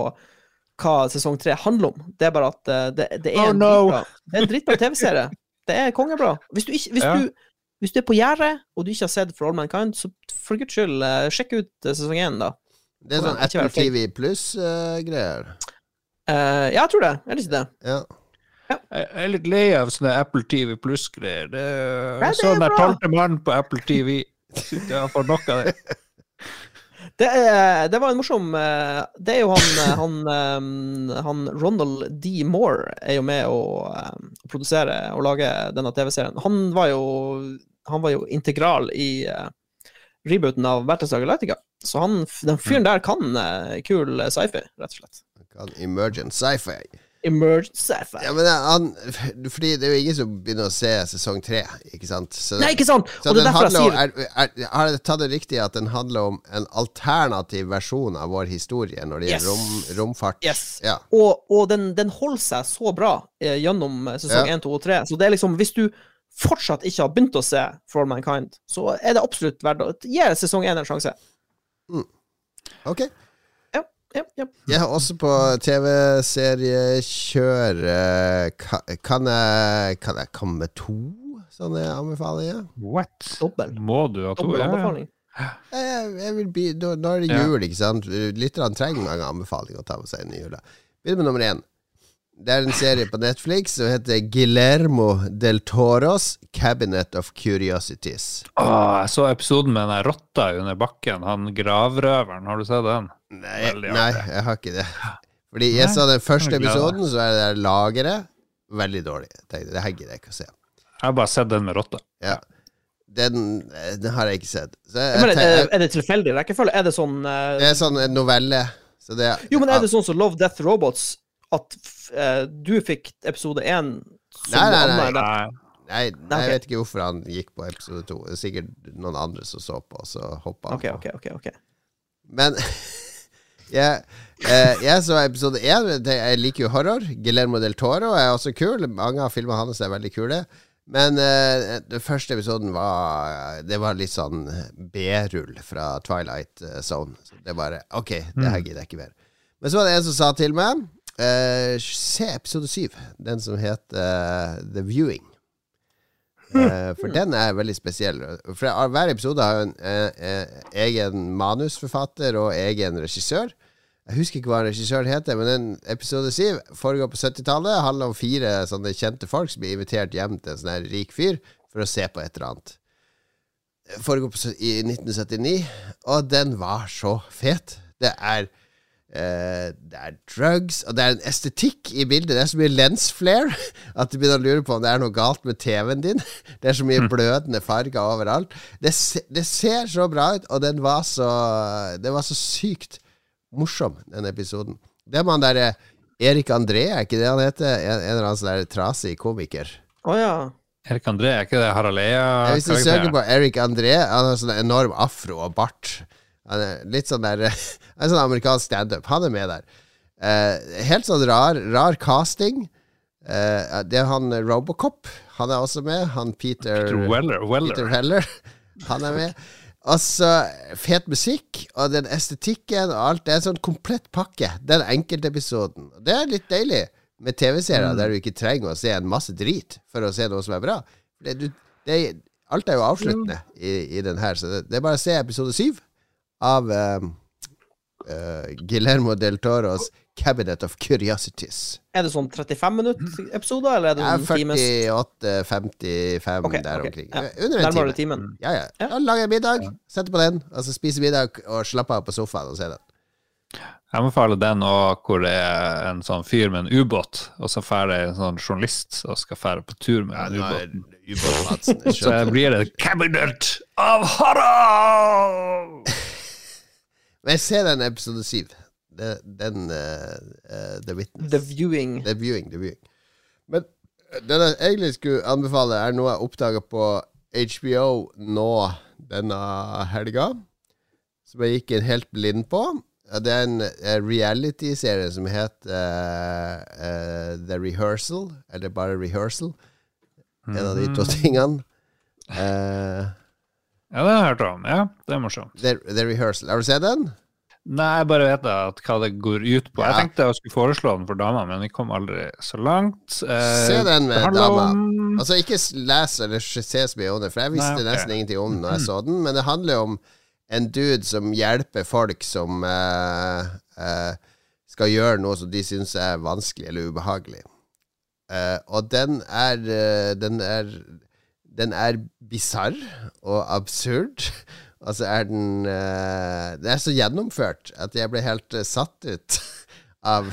hva sesong tre handler om. Det er bare at eh, det, det er
Oh,
en
no.
dritbra Det er en dritbra TV-serie. Det er kongebra. Hvis du, ikke, hvis,
Ja.
du, hvis du er på gjerdet, og du ikke har sett For All Mankind, så for guds skyld, eh, sjekk ut eh, sesong én, da.
Det er sånn Apple. TV pluss-greier.
Uh, ja, jeg tror det. Er det ikke det?
ja.
Jeg er litt lei av sånne Apple TV Pluss-greier. Det
det
Jeg så
er
den der tolvte mannen på Apple TV. Jeg får nok av det.
Det, er, det var en morsom eh, Det er jo han, eh, han, eh, han Ronald D. Moore er jo med å eh, produsere og lage denne TV-serien. Han var jo Han var jo integral i eh, rebooten av Battlestar Galactica. Så han, den fyren der kan uh, kul eh, sci-fi, rett og slett.
Kan Emergent sci-fi.
Emergent sci-fi.
Ja, men han, fordi det er jo ingen som begynner å se sesong tre, ikke sant? Så
Nei, ikke sant!
Så
Og det er derfor jeg sier
om, er, er, Har jeg tatt det riktig at den handler om en alternativ versjon av vår historie når det
Yes.
gjelder rom, romfart?
Yes.
Ja.
Og, og den, den holder seg så bra eh, gjennom sesong. 1, 2 og 3. Så det er liksom, hvis du fortsatt ikke har begynt å se For All Mankind, så er det absolutt verdt å gi sesong 1 en sjanse.
Ok.
Ja, ja, ja.
Jeg har også på TV-seriekjør eh, Kan jeg Kan jeg komme med to sånne anbefalinger?
What?
Dobbel.
Må du ha to?
Dobbel anbefaling.
Jeg, jeg, jeg vil bli, nå, nå er det jul, ikke sant? Lytterne trenger mange anbefalinger å ta med seg inn i jula. Begynn med nummer én. Det er en serie på Netflix som heter Guillermo del Toros Cabinet of Curiosities.
Åh, jeg så episoden med den rotta under bakken, han gravrøveren. Har du sett den?
Nei, nei, jeg har ikke det. Fordi jeg
Nei,
så den første episoden, så er det der lageret veldig dårlig. Tenkte, det her gidder jeg ikke å se.
Jeg har bare sett den med rotta.
Ja. Den, den har jeg ikke sett. Så jeg,
Men, er, er det tilfeldig rekkefølge? Er det sånn uh...
det er sånn novelle. Så det,
Jo, men er det sånn som Love, Death, Robots, at eh, du fikk episode 1 som
Nei, nei, nei.
Nei.
Nei,
Nei,
jeg vet ikke hvorfor han gikk på episode to. Det er sikkert noen andre som så på, og så hoppa han
OK,
på.
OK, OK. ok
Men jeg, eh, jeg så episode én. Jeg liker jo horror. Guillermo del Toro er også kul. Mange av filmene hans er veldig kule. Men eh, den første episoden var Det var litt sånn B-rull fra Twilight eh, Zone. Så det bare OK, det her gidder jeg ikke mer. Men så var det en som sa til meg eh, se episode syv. Den som heter uh, The Viewing. Uh, for den er veldig spesiell. For Hver episode har en egen manusforfatter og egen regissør. Jeg husker ikke hva regissøren heter, men den episode syv foregår på 70-tallet. Handler om fire sånne kjente folk som blir invitert hjem til en sånn rik fyr for å se på et eller annet. Foregår på, i 1979, og den var så fet. Det er Det er drugs, og det er en estetikk i bildet. Det er så mye lens flare at du begynner å lure på om det er noe galt med TV-en din. Det er så mye blødende farger overalt. Det, se, det ser så bra ut, og den var så Den var så sykt morsom, den episoden. Det er man derre Erik André, er ikke det han heter? En, en eller annen sånn der trasig komiker.
Å ja.
Erik André, er ikke det Harald
Ja, Hvis du søker på Erik André, han har sånn enorm afro og bart. Han er litt sånn der En sånn amerikansk standup. Han er med der. Eh, helt sånn rar, rar casting. Eh, det er han Robocop. Han er også med. Han Peter
Peter Weller. Weller.
Peter Heller. Han er med. Altså, fet musikk, og den estetikken og alt. Det er en sånn komplett pakke. Den enkeltepisoden. Det er litt deilig med TV-serier
Mm.
der du ikke trenger å se en masse drit for å se noe som er bra. Det, du, det, alt er jo avsluttende i, i den her, så det, det er bare å se episode syv av um, uh, Guillermo del Toros Cabinet of Curiosities.
Er det sånn 35 minutter episoder, eller er det en times
48-55
okay,
der
okay.
omkring.
Ja.
Under en time.
timen.
Ja, ja.
Ja.
Lager Lage middag, setter på den, og så spiser middag og slapper av på sofaen og ser den.
Jeg anbefaler den òg, hvor det er en sånn fyr med en ubåt, og så drar det en sånn journalist og skal fære på tur med den ubåten.
Ubåt-Madsen.
Så blir det Cabinet of Horror!
Men jeg ser den episode syv. Det- Den uh, uh, The Witness.
The Viewing.
The Viewing. The Viewing. Men det den jeg egentlig skulle anbefale, er noe jeg oppdaga på HBO nå denne helga. Som jeg gikk en helt blind på. Det er en eh, reality-serie som heter uh, uh, The Rehearsal, eller bare Rehearsal. En av de to tingene. Eh,
Ja, det har jeg hørt om. Ja, det er morsomt.
The, The Rehearsal. Har du sett den?
Nei, jeg bare vet at hva det går ut på. Jeg tenkte jeg skulle foreslå den for damene, men vi kom aldri så langt. Eh,
Se den med dama.
om-
Altså, ikke les eller se så mye om det, for jeg visste
Nei, okay.
nesten ingenting om den når jeg så den, men det handler om en dude som hjelper folk som eh, eh, skal gjøre noe som de syns er vanskelig eller ubehagelig. Eh, og den er eh, Den er Den er bisarr og absurd. Og så er den uh, Det er så gjennomført at jeg ble helt uh, satt ut av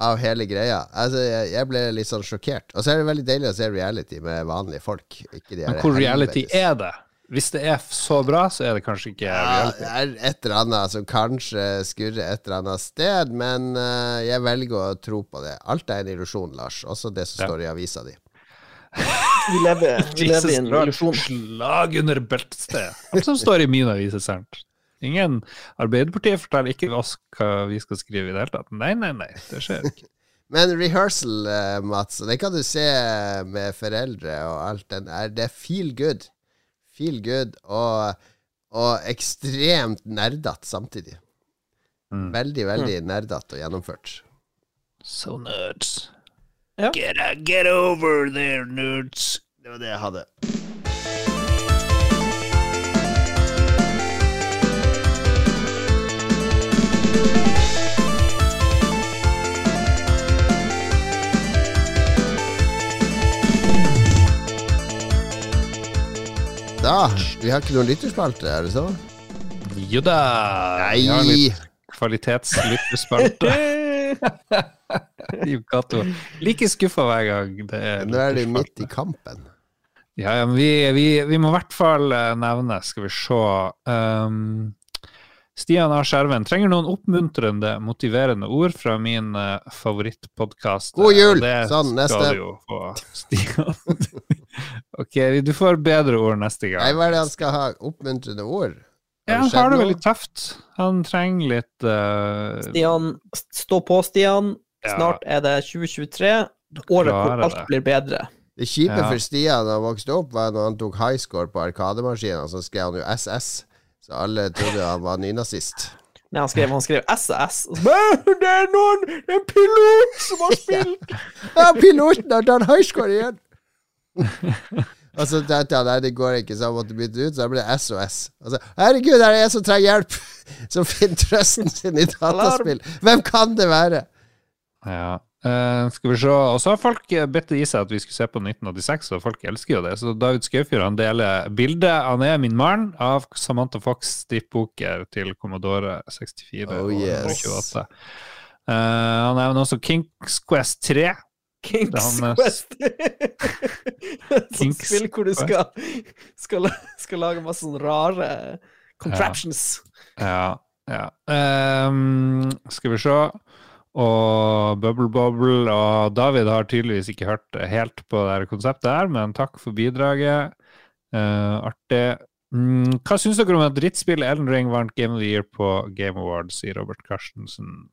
av hele greia. Altså, jeg, jeg ble litt sånn sjokkert. Og så er det veldig deilig å se reality med vanlige folk.
Men hvor reality er det? Hvis det er så bra, så er det kanskje ikke
Ja,
reality.
det er et eller annet som kanskje skurrer et eller annet sted, men uh, jeg velger å tro på det. Alt er en illusjon, Lars. Også det som
Ja.
står i avisa di.
Vi lever, vi lever i en illusjon.
Slag under beltestedet. Alt som står i min avis, er sant. Ingen Arbeiderpartiet forteller ikke oss hva vi skal skrive i det hele tatt. Nei, nei, nei. Det skjer ikke.
Men rehearsal, eh, Mats, det kan du se med foreldre og alt. Den er, det er feel good. Feel good og, og ekstremt nerdete samtidig.
Mm.
Veldig, veldig nerdete og gjennomført.
So nerds.
Ja.
Get, a, get over there, nerds.
Det var det jeg hadde. Da, Vi har ikke noen lytterspalte, er det så?
Jo da. Vi har
Nei!
litt kvalitetslytterspalte. Liv Cato. Like skuffa hver gang. Er
Nå er
de
midt i kampen.
Ja, ja, men vi, vi, vi må i hvert fall eh, nevne, skal vi se um, Stian A. Skjerven trenger noen oppmuntrende, motiverende ord fra min uh, favorittpodkast.
God jul! Sånn, neste.
du jo få, ok, du får bedre ord neste
Nei,
gang.
hva er det han skal ha? Oppmuntrende ord?
Ja, han har det veldig tøft. Han trenger litt uh...
Stian, stå på, Stian.
Ja.
Snart er det 2023. Året hvor alt
det.
blir bedre.
Det kjipe
Ja.
for Stian da han vokste opp, var når han tok high score på Arkademaskinen, så skrev han jo SS. Så alle trodde han var nynazist.
Nei, han skrev, han skrev bare, det er noen, det er en pilot som har spilt!
Ja, piloten har tatt highscore igjen! og så tenkte jeg nei, det går ikke, så han måtte bytte ut. Så da ble det SOS. Og så, herregud, her er en som trenger hjelp! Som finner trøsten sin i dataspill. Hvem kan det være?
Ja. Uh, skal vi se. Og så har folk bedt i seg at vi skulle se på 1986, og folk elsker jo det. Så David Skaufjord han deler bildet Han er min mann av Samantha Fox strippoker til Commodore 64
Oh,
og
yes.
128. Eh, han nevner også Kings Quest 3.
Kings
Kink's
Quest.
Kings
spill hvor du skal, skal, skal lage masse sånne rare contraptions.
Ja. ja. Ehm, skal vi se. Og Bubble Bobble og David har tydeligvis ikke hørt helt på det her konseptet her, men takk for bidraget. Uh, artig. Mm, hva syns dere om at drittspillet Elden Ring vant Game of the Year på Game Awards, sier Robert Carstensen?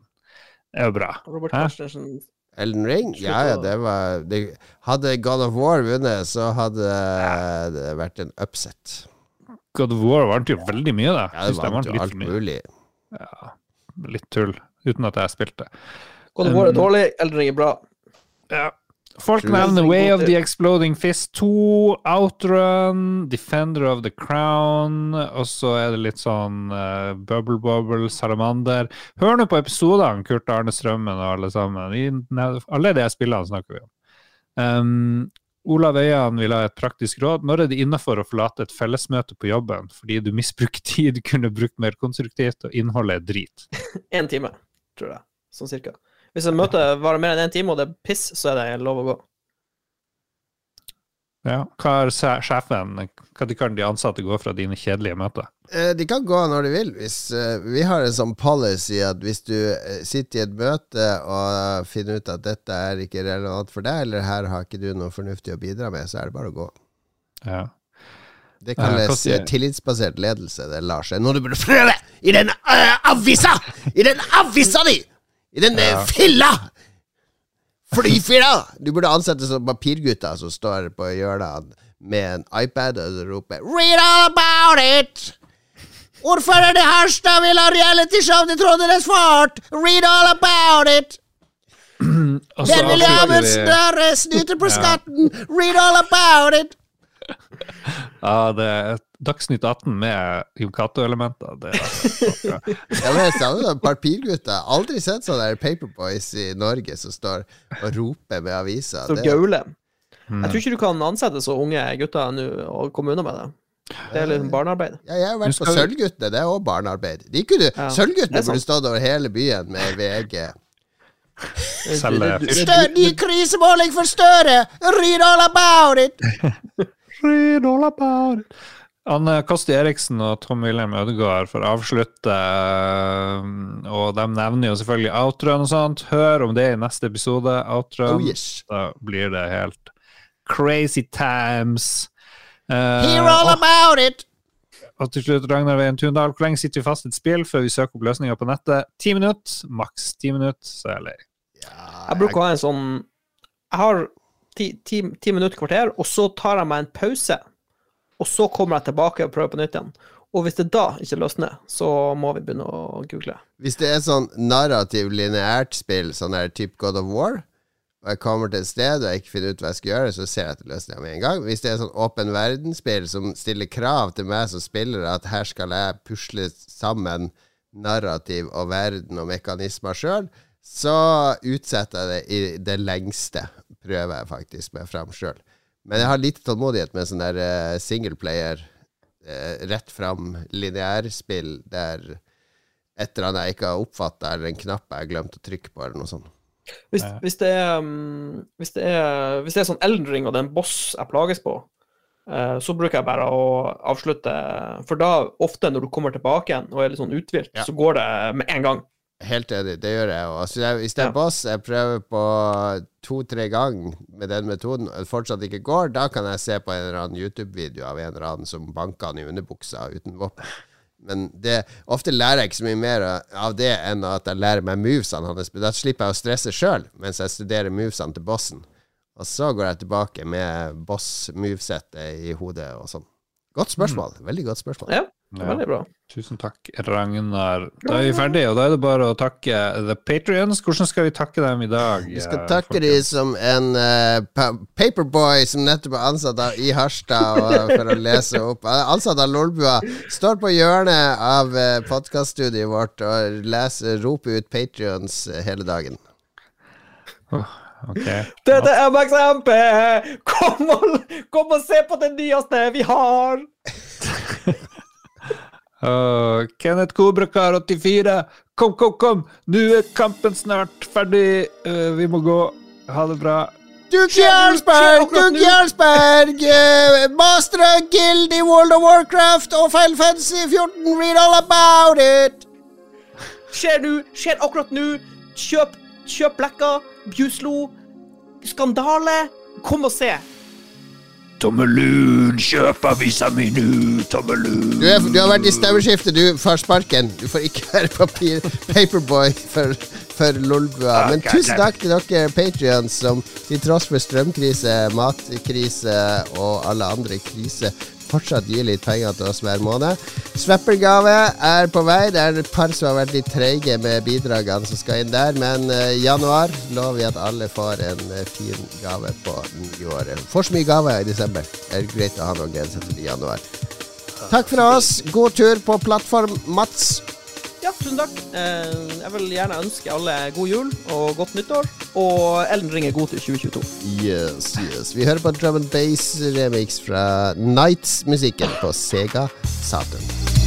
Det er jo bra.
Robert
Hæ?
Carstensen.
Elden Ring?
Slutt
Ja, ja, det var det, Hadde God of War vunnet, så hadde det vært en upset.
God of War vant jo veldig mye, da.
Ja, det vant jo alt mulig.
Ja, litt tull, uten at jeg spilte.
God of War er dårlig, Elden Ring er bra.
Ja. Folk nevner Way of the Exploding Fist 2, Outrun, Defender of the Crown, og så er det litt sånn uh, Bubble Bubble, Salamander. Hør nå på episodene, Kurt Arne Strømmen og alle sammen. I, alle de spillene snakker vi om. Um, Olav Øyan vil ha et praktisk råd. Når er det innafor å forlate et fellesmøte på jobben fordi du misbruker tid, kunne brukt mer konstruktivt, og innholdet er drit?
Én time, tror jeg. Sånn cirka. Hvis et møte varer mer enn én time, og det er piss, så er det lov å gå.
Ja. Hva er sjefen Når kan de ansatte gå fra dine kjedelige møter?
Eh, De kan gå når de vil. Hvis, eh, vi har en sånn policy at hvis du eh, sitter i et møte og finner ut at dette er ikke relevant for deg, eller her har ikke du noe fornuftig å bidra med, så er det bare å gå.
Ja.
Det kalles eh, tillitsbasert ledelse. Det lar seg. Noe du burde prøve i den avisa! I den avisa di! I den
Ja.
filla! Flyfilla! Du burde ansette som papirgutter som står på hjørnet med en iPad og roper 'Read all about it'! Ordføreren i Harstad vil ha realityshow til Trådenes fart! Read all about it!
Og vil
jeg
ha avslutter
snørre er snyter på skatten! Read all about it!
Ja, det er Dagsnytt 18 med Jon Cato-elementer. Det er
Ja, men jeg savner sånn. Aldri sett sånne der Paperboys i Norge som står og roper med aviser.
Så gaule.
Mm.
Jeg tror ikke du kan ansette så unge gutter nå og komme unna med det. Det er litt barnearbeid.
Ja, jeg har vært på Sølvguttene, det er òg barnearbeid. De kunne,
Ja,
Sølvguttene burde stått over hele byen med VG.
Selge
Du- du-
Stø, ny krisemåling for Støre! Read all about it!
Read all about it. Anne Kosti Eriksen og Tom Wilhelm Ødegaard får avslutte, eh, og de nevner jo selvfølgelig outroen og sånt. Hør om det i neste episode. Outroen.
Oh yes.
Da blir det helt crazy times. Eh,
Hear all
og,
about it!
og til slutt, Ragnar Veien Tundal, hvor lenge sitter vi fast i et spill før vi søker opp løsninger på nettet? Ti minutter, maks ti minutter, så er jeg lei.
Jeg bruker å ha en sånn Jeg har ti, ti, ti minutter, kvarter, og så tar jeg meg en pause. Og så kommer jeg tilbake og prøver på nytt igjen. Og hvis det da ikke løsner, så må vi begynne å google.
Hvis det er sånn narrativ lineært spill, sånn her type God of War, og jeg kommer til et sted og jeg ikke finner ut hva jeg skal gjøre, så ser jeg etter løsninga med en gang. Hvis det er sånn åpen verdensspill som stiller krav til meg som spiller, at her skal jeg pusle sammen narrativ og verden og mekanismer sjøl, så utsetter jeg det i det lengste. Prøver jeg faktisk meg fram sjøl. Men jeg har lite tålmodighet med sånn der uh, singleplayer, eh, rett fram lineærspill der et eller annet jeg ikke har oppfatta, eller en knapp jeg har glemt å trykke på, eller noe sånt.
Hvis, hvis, det er, um, hvis, det er, hvis det er sånn Elden Ring og det er en boss jeg plages på, eh, så bruker jeg bare å avslutte For da, ofte når du kommer tilbake igjen og er litt sånn uthvilt,
Ja.
så går det med en gang.
Helt enig, det gjør jeg. Altså, jeg- hvis det er
Ja.
boss jeg prøver på to-tre ganger med den metoden, og fortsatt ikke går, da kan jeg se på en eller annen YouTube-video av en eller annen som banker han i underbuksa uten våpen. Men det, ofte lærer jeg ikke så mye mer av det enn at jeg lærer meg movesene hans. Da slipper jeg å stresse sjøl mens jeg studerer movesene til bossen. Og så går jeg tilbake med boss-movesettet i hodet og sånn. Godt spørsmål. Veldig godt spørsmål.
Ja.
Ja.
Veldig bra.
Tusen takk, Ragnar. Da er vi ferdige, og da er det bare å takke The Patrions. Hvordan skal vi takke dem i dag?
Vi skal
eh,
takke
dem
som en uh, paperboy som nettopp er ansatt av, i Harstad og, for å lese opp. Ansatt av Lolbua. Står på hjørnet av uh, podkaststudioet vårt og leser, roper ut Patrions eh, hele dagen.
Okay.
Dette er MXMP! Kom og, kom og se på det nyeste vi har!
Uh, Kenneth Kobrakar 84, kom, kom, kom! Nå er kampen snart ferdig. Uh, vi må gå. Ha det bra.
Duke Jarlsberg! Duke? Jarlsberg! eh, Master of Guild i World of Warcraft og Final Fantasy 14! Read all about it!
Skjer nå, skjer akkurat nå. Kjøp, kjøp Blekka, Bjuslo. Skandale. Kom og se.
Tommelun, kjøp avisa mi nå! Tommelun!
Du, er, du har vært i stemmeskiftet, du får sparken. Du får ikke være papir, paperboy for, for Lolbua. Men tusen takk til dere patrions som til tross for strømkrise, matkrise og alle andre kriser fortsatt gir litt penger til oss hver måned. Sveppelgave er på vei. Det er et par som har vært litt treige med bidragene som skal inn der, men i januar lover vi at alle får en eh, fin gave på nyåret. Får så mye gaver i desember. Det er greit å ha noen grenser til januar. Takk for oss. God tur på plattform, Mats.
Ja, tusen takk. Eh, jeg vil gjerne ønske alle god jul og godt nyttår. Og Ellen Ring er god til 2022.
Yes, yes. Vi hører på drum and bass remix fra Nights-musikken på Sega Saturn.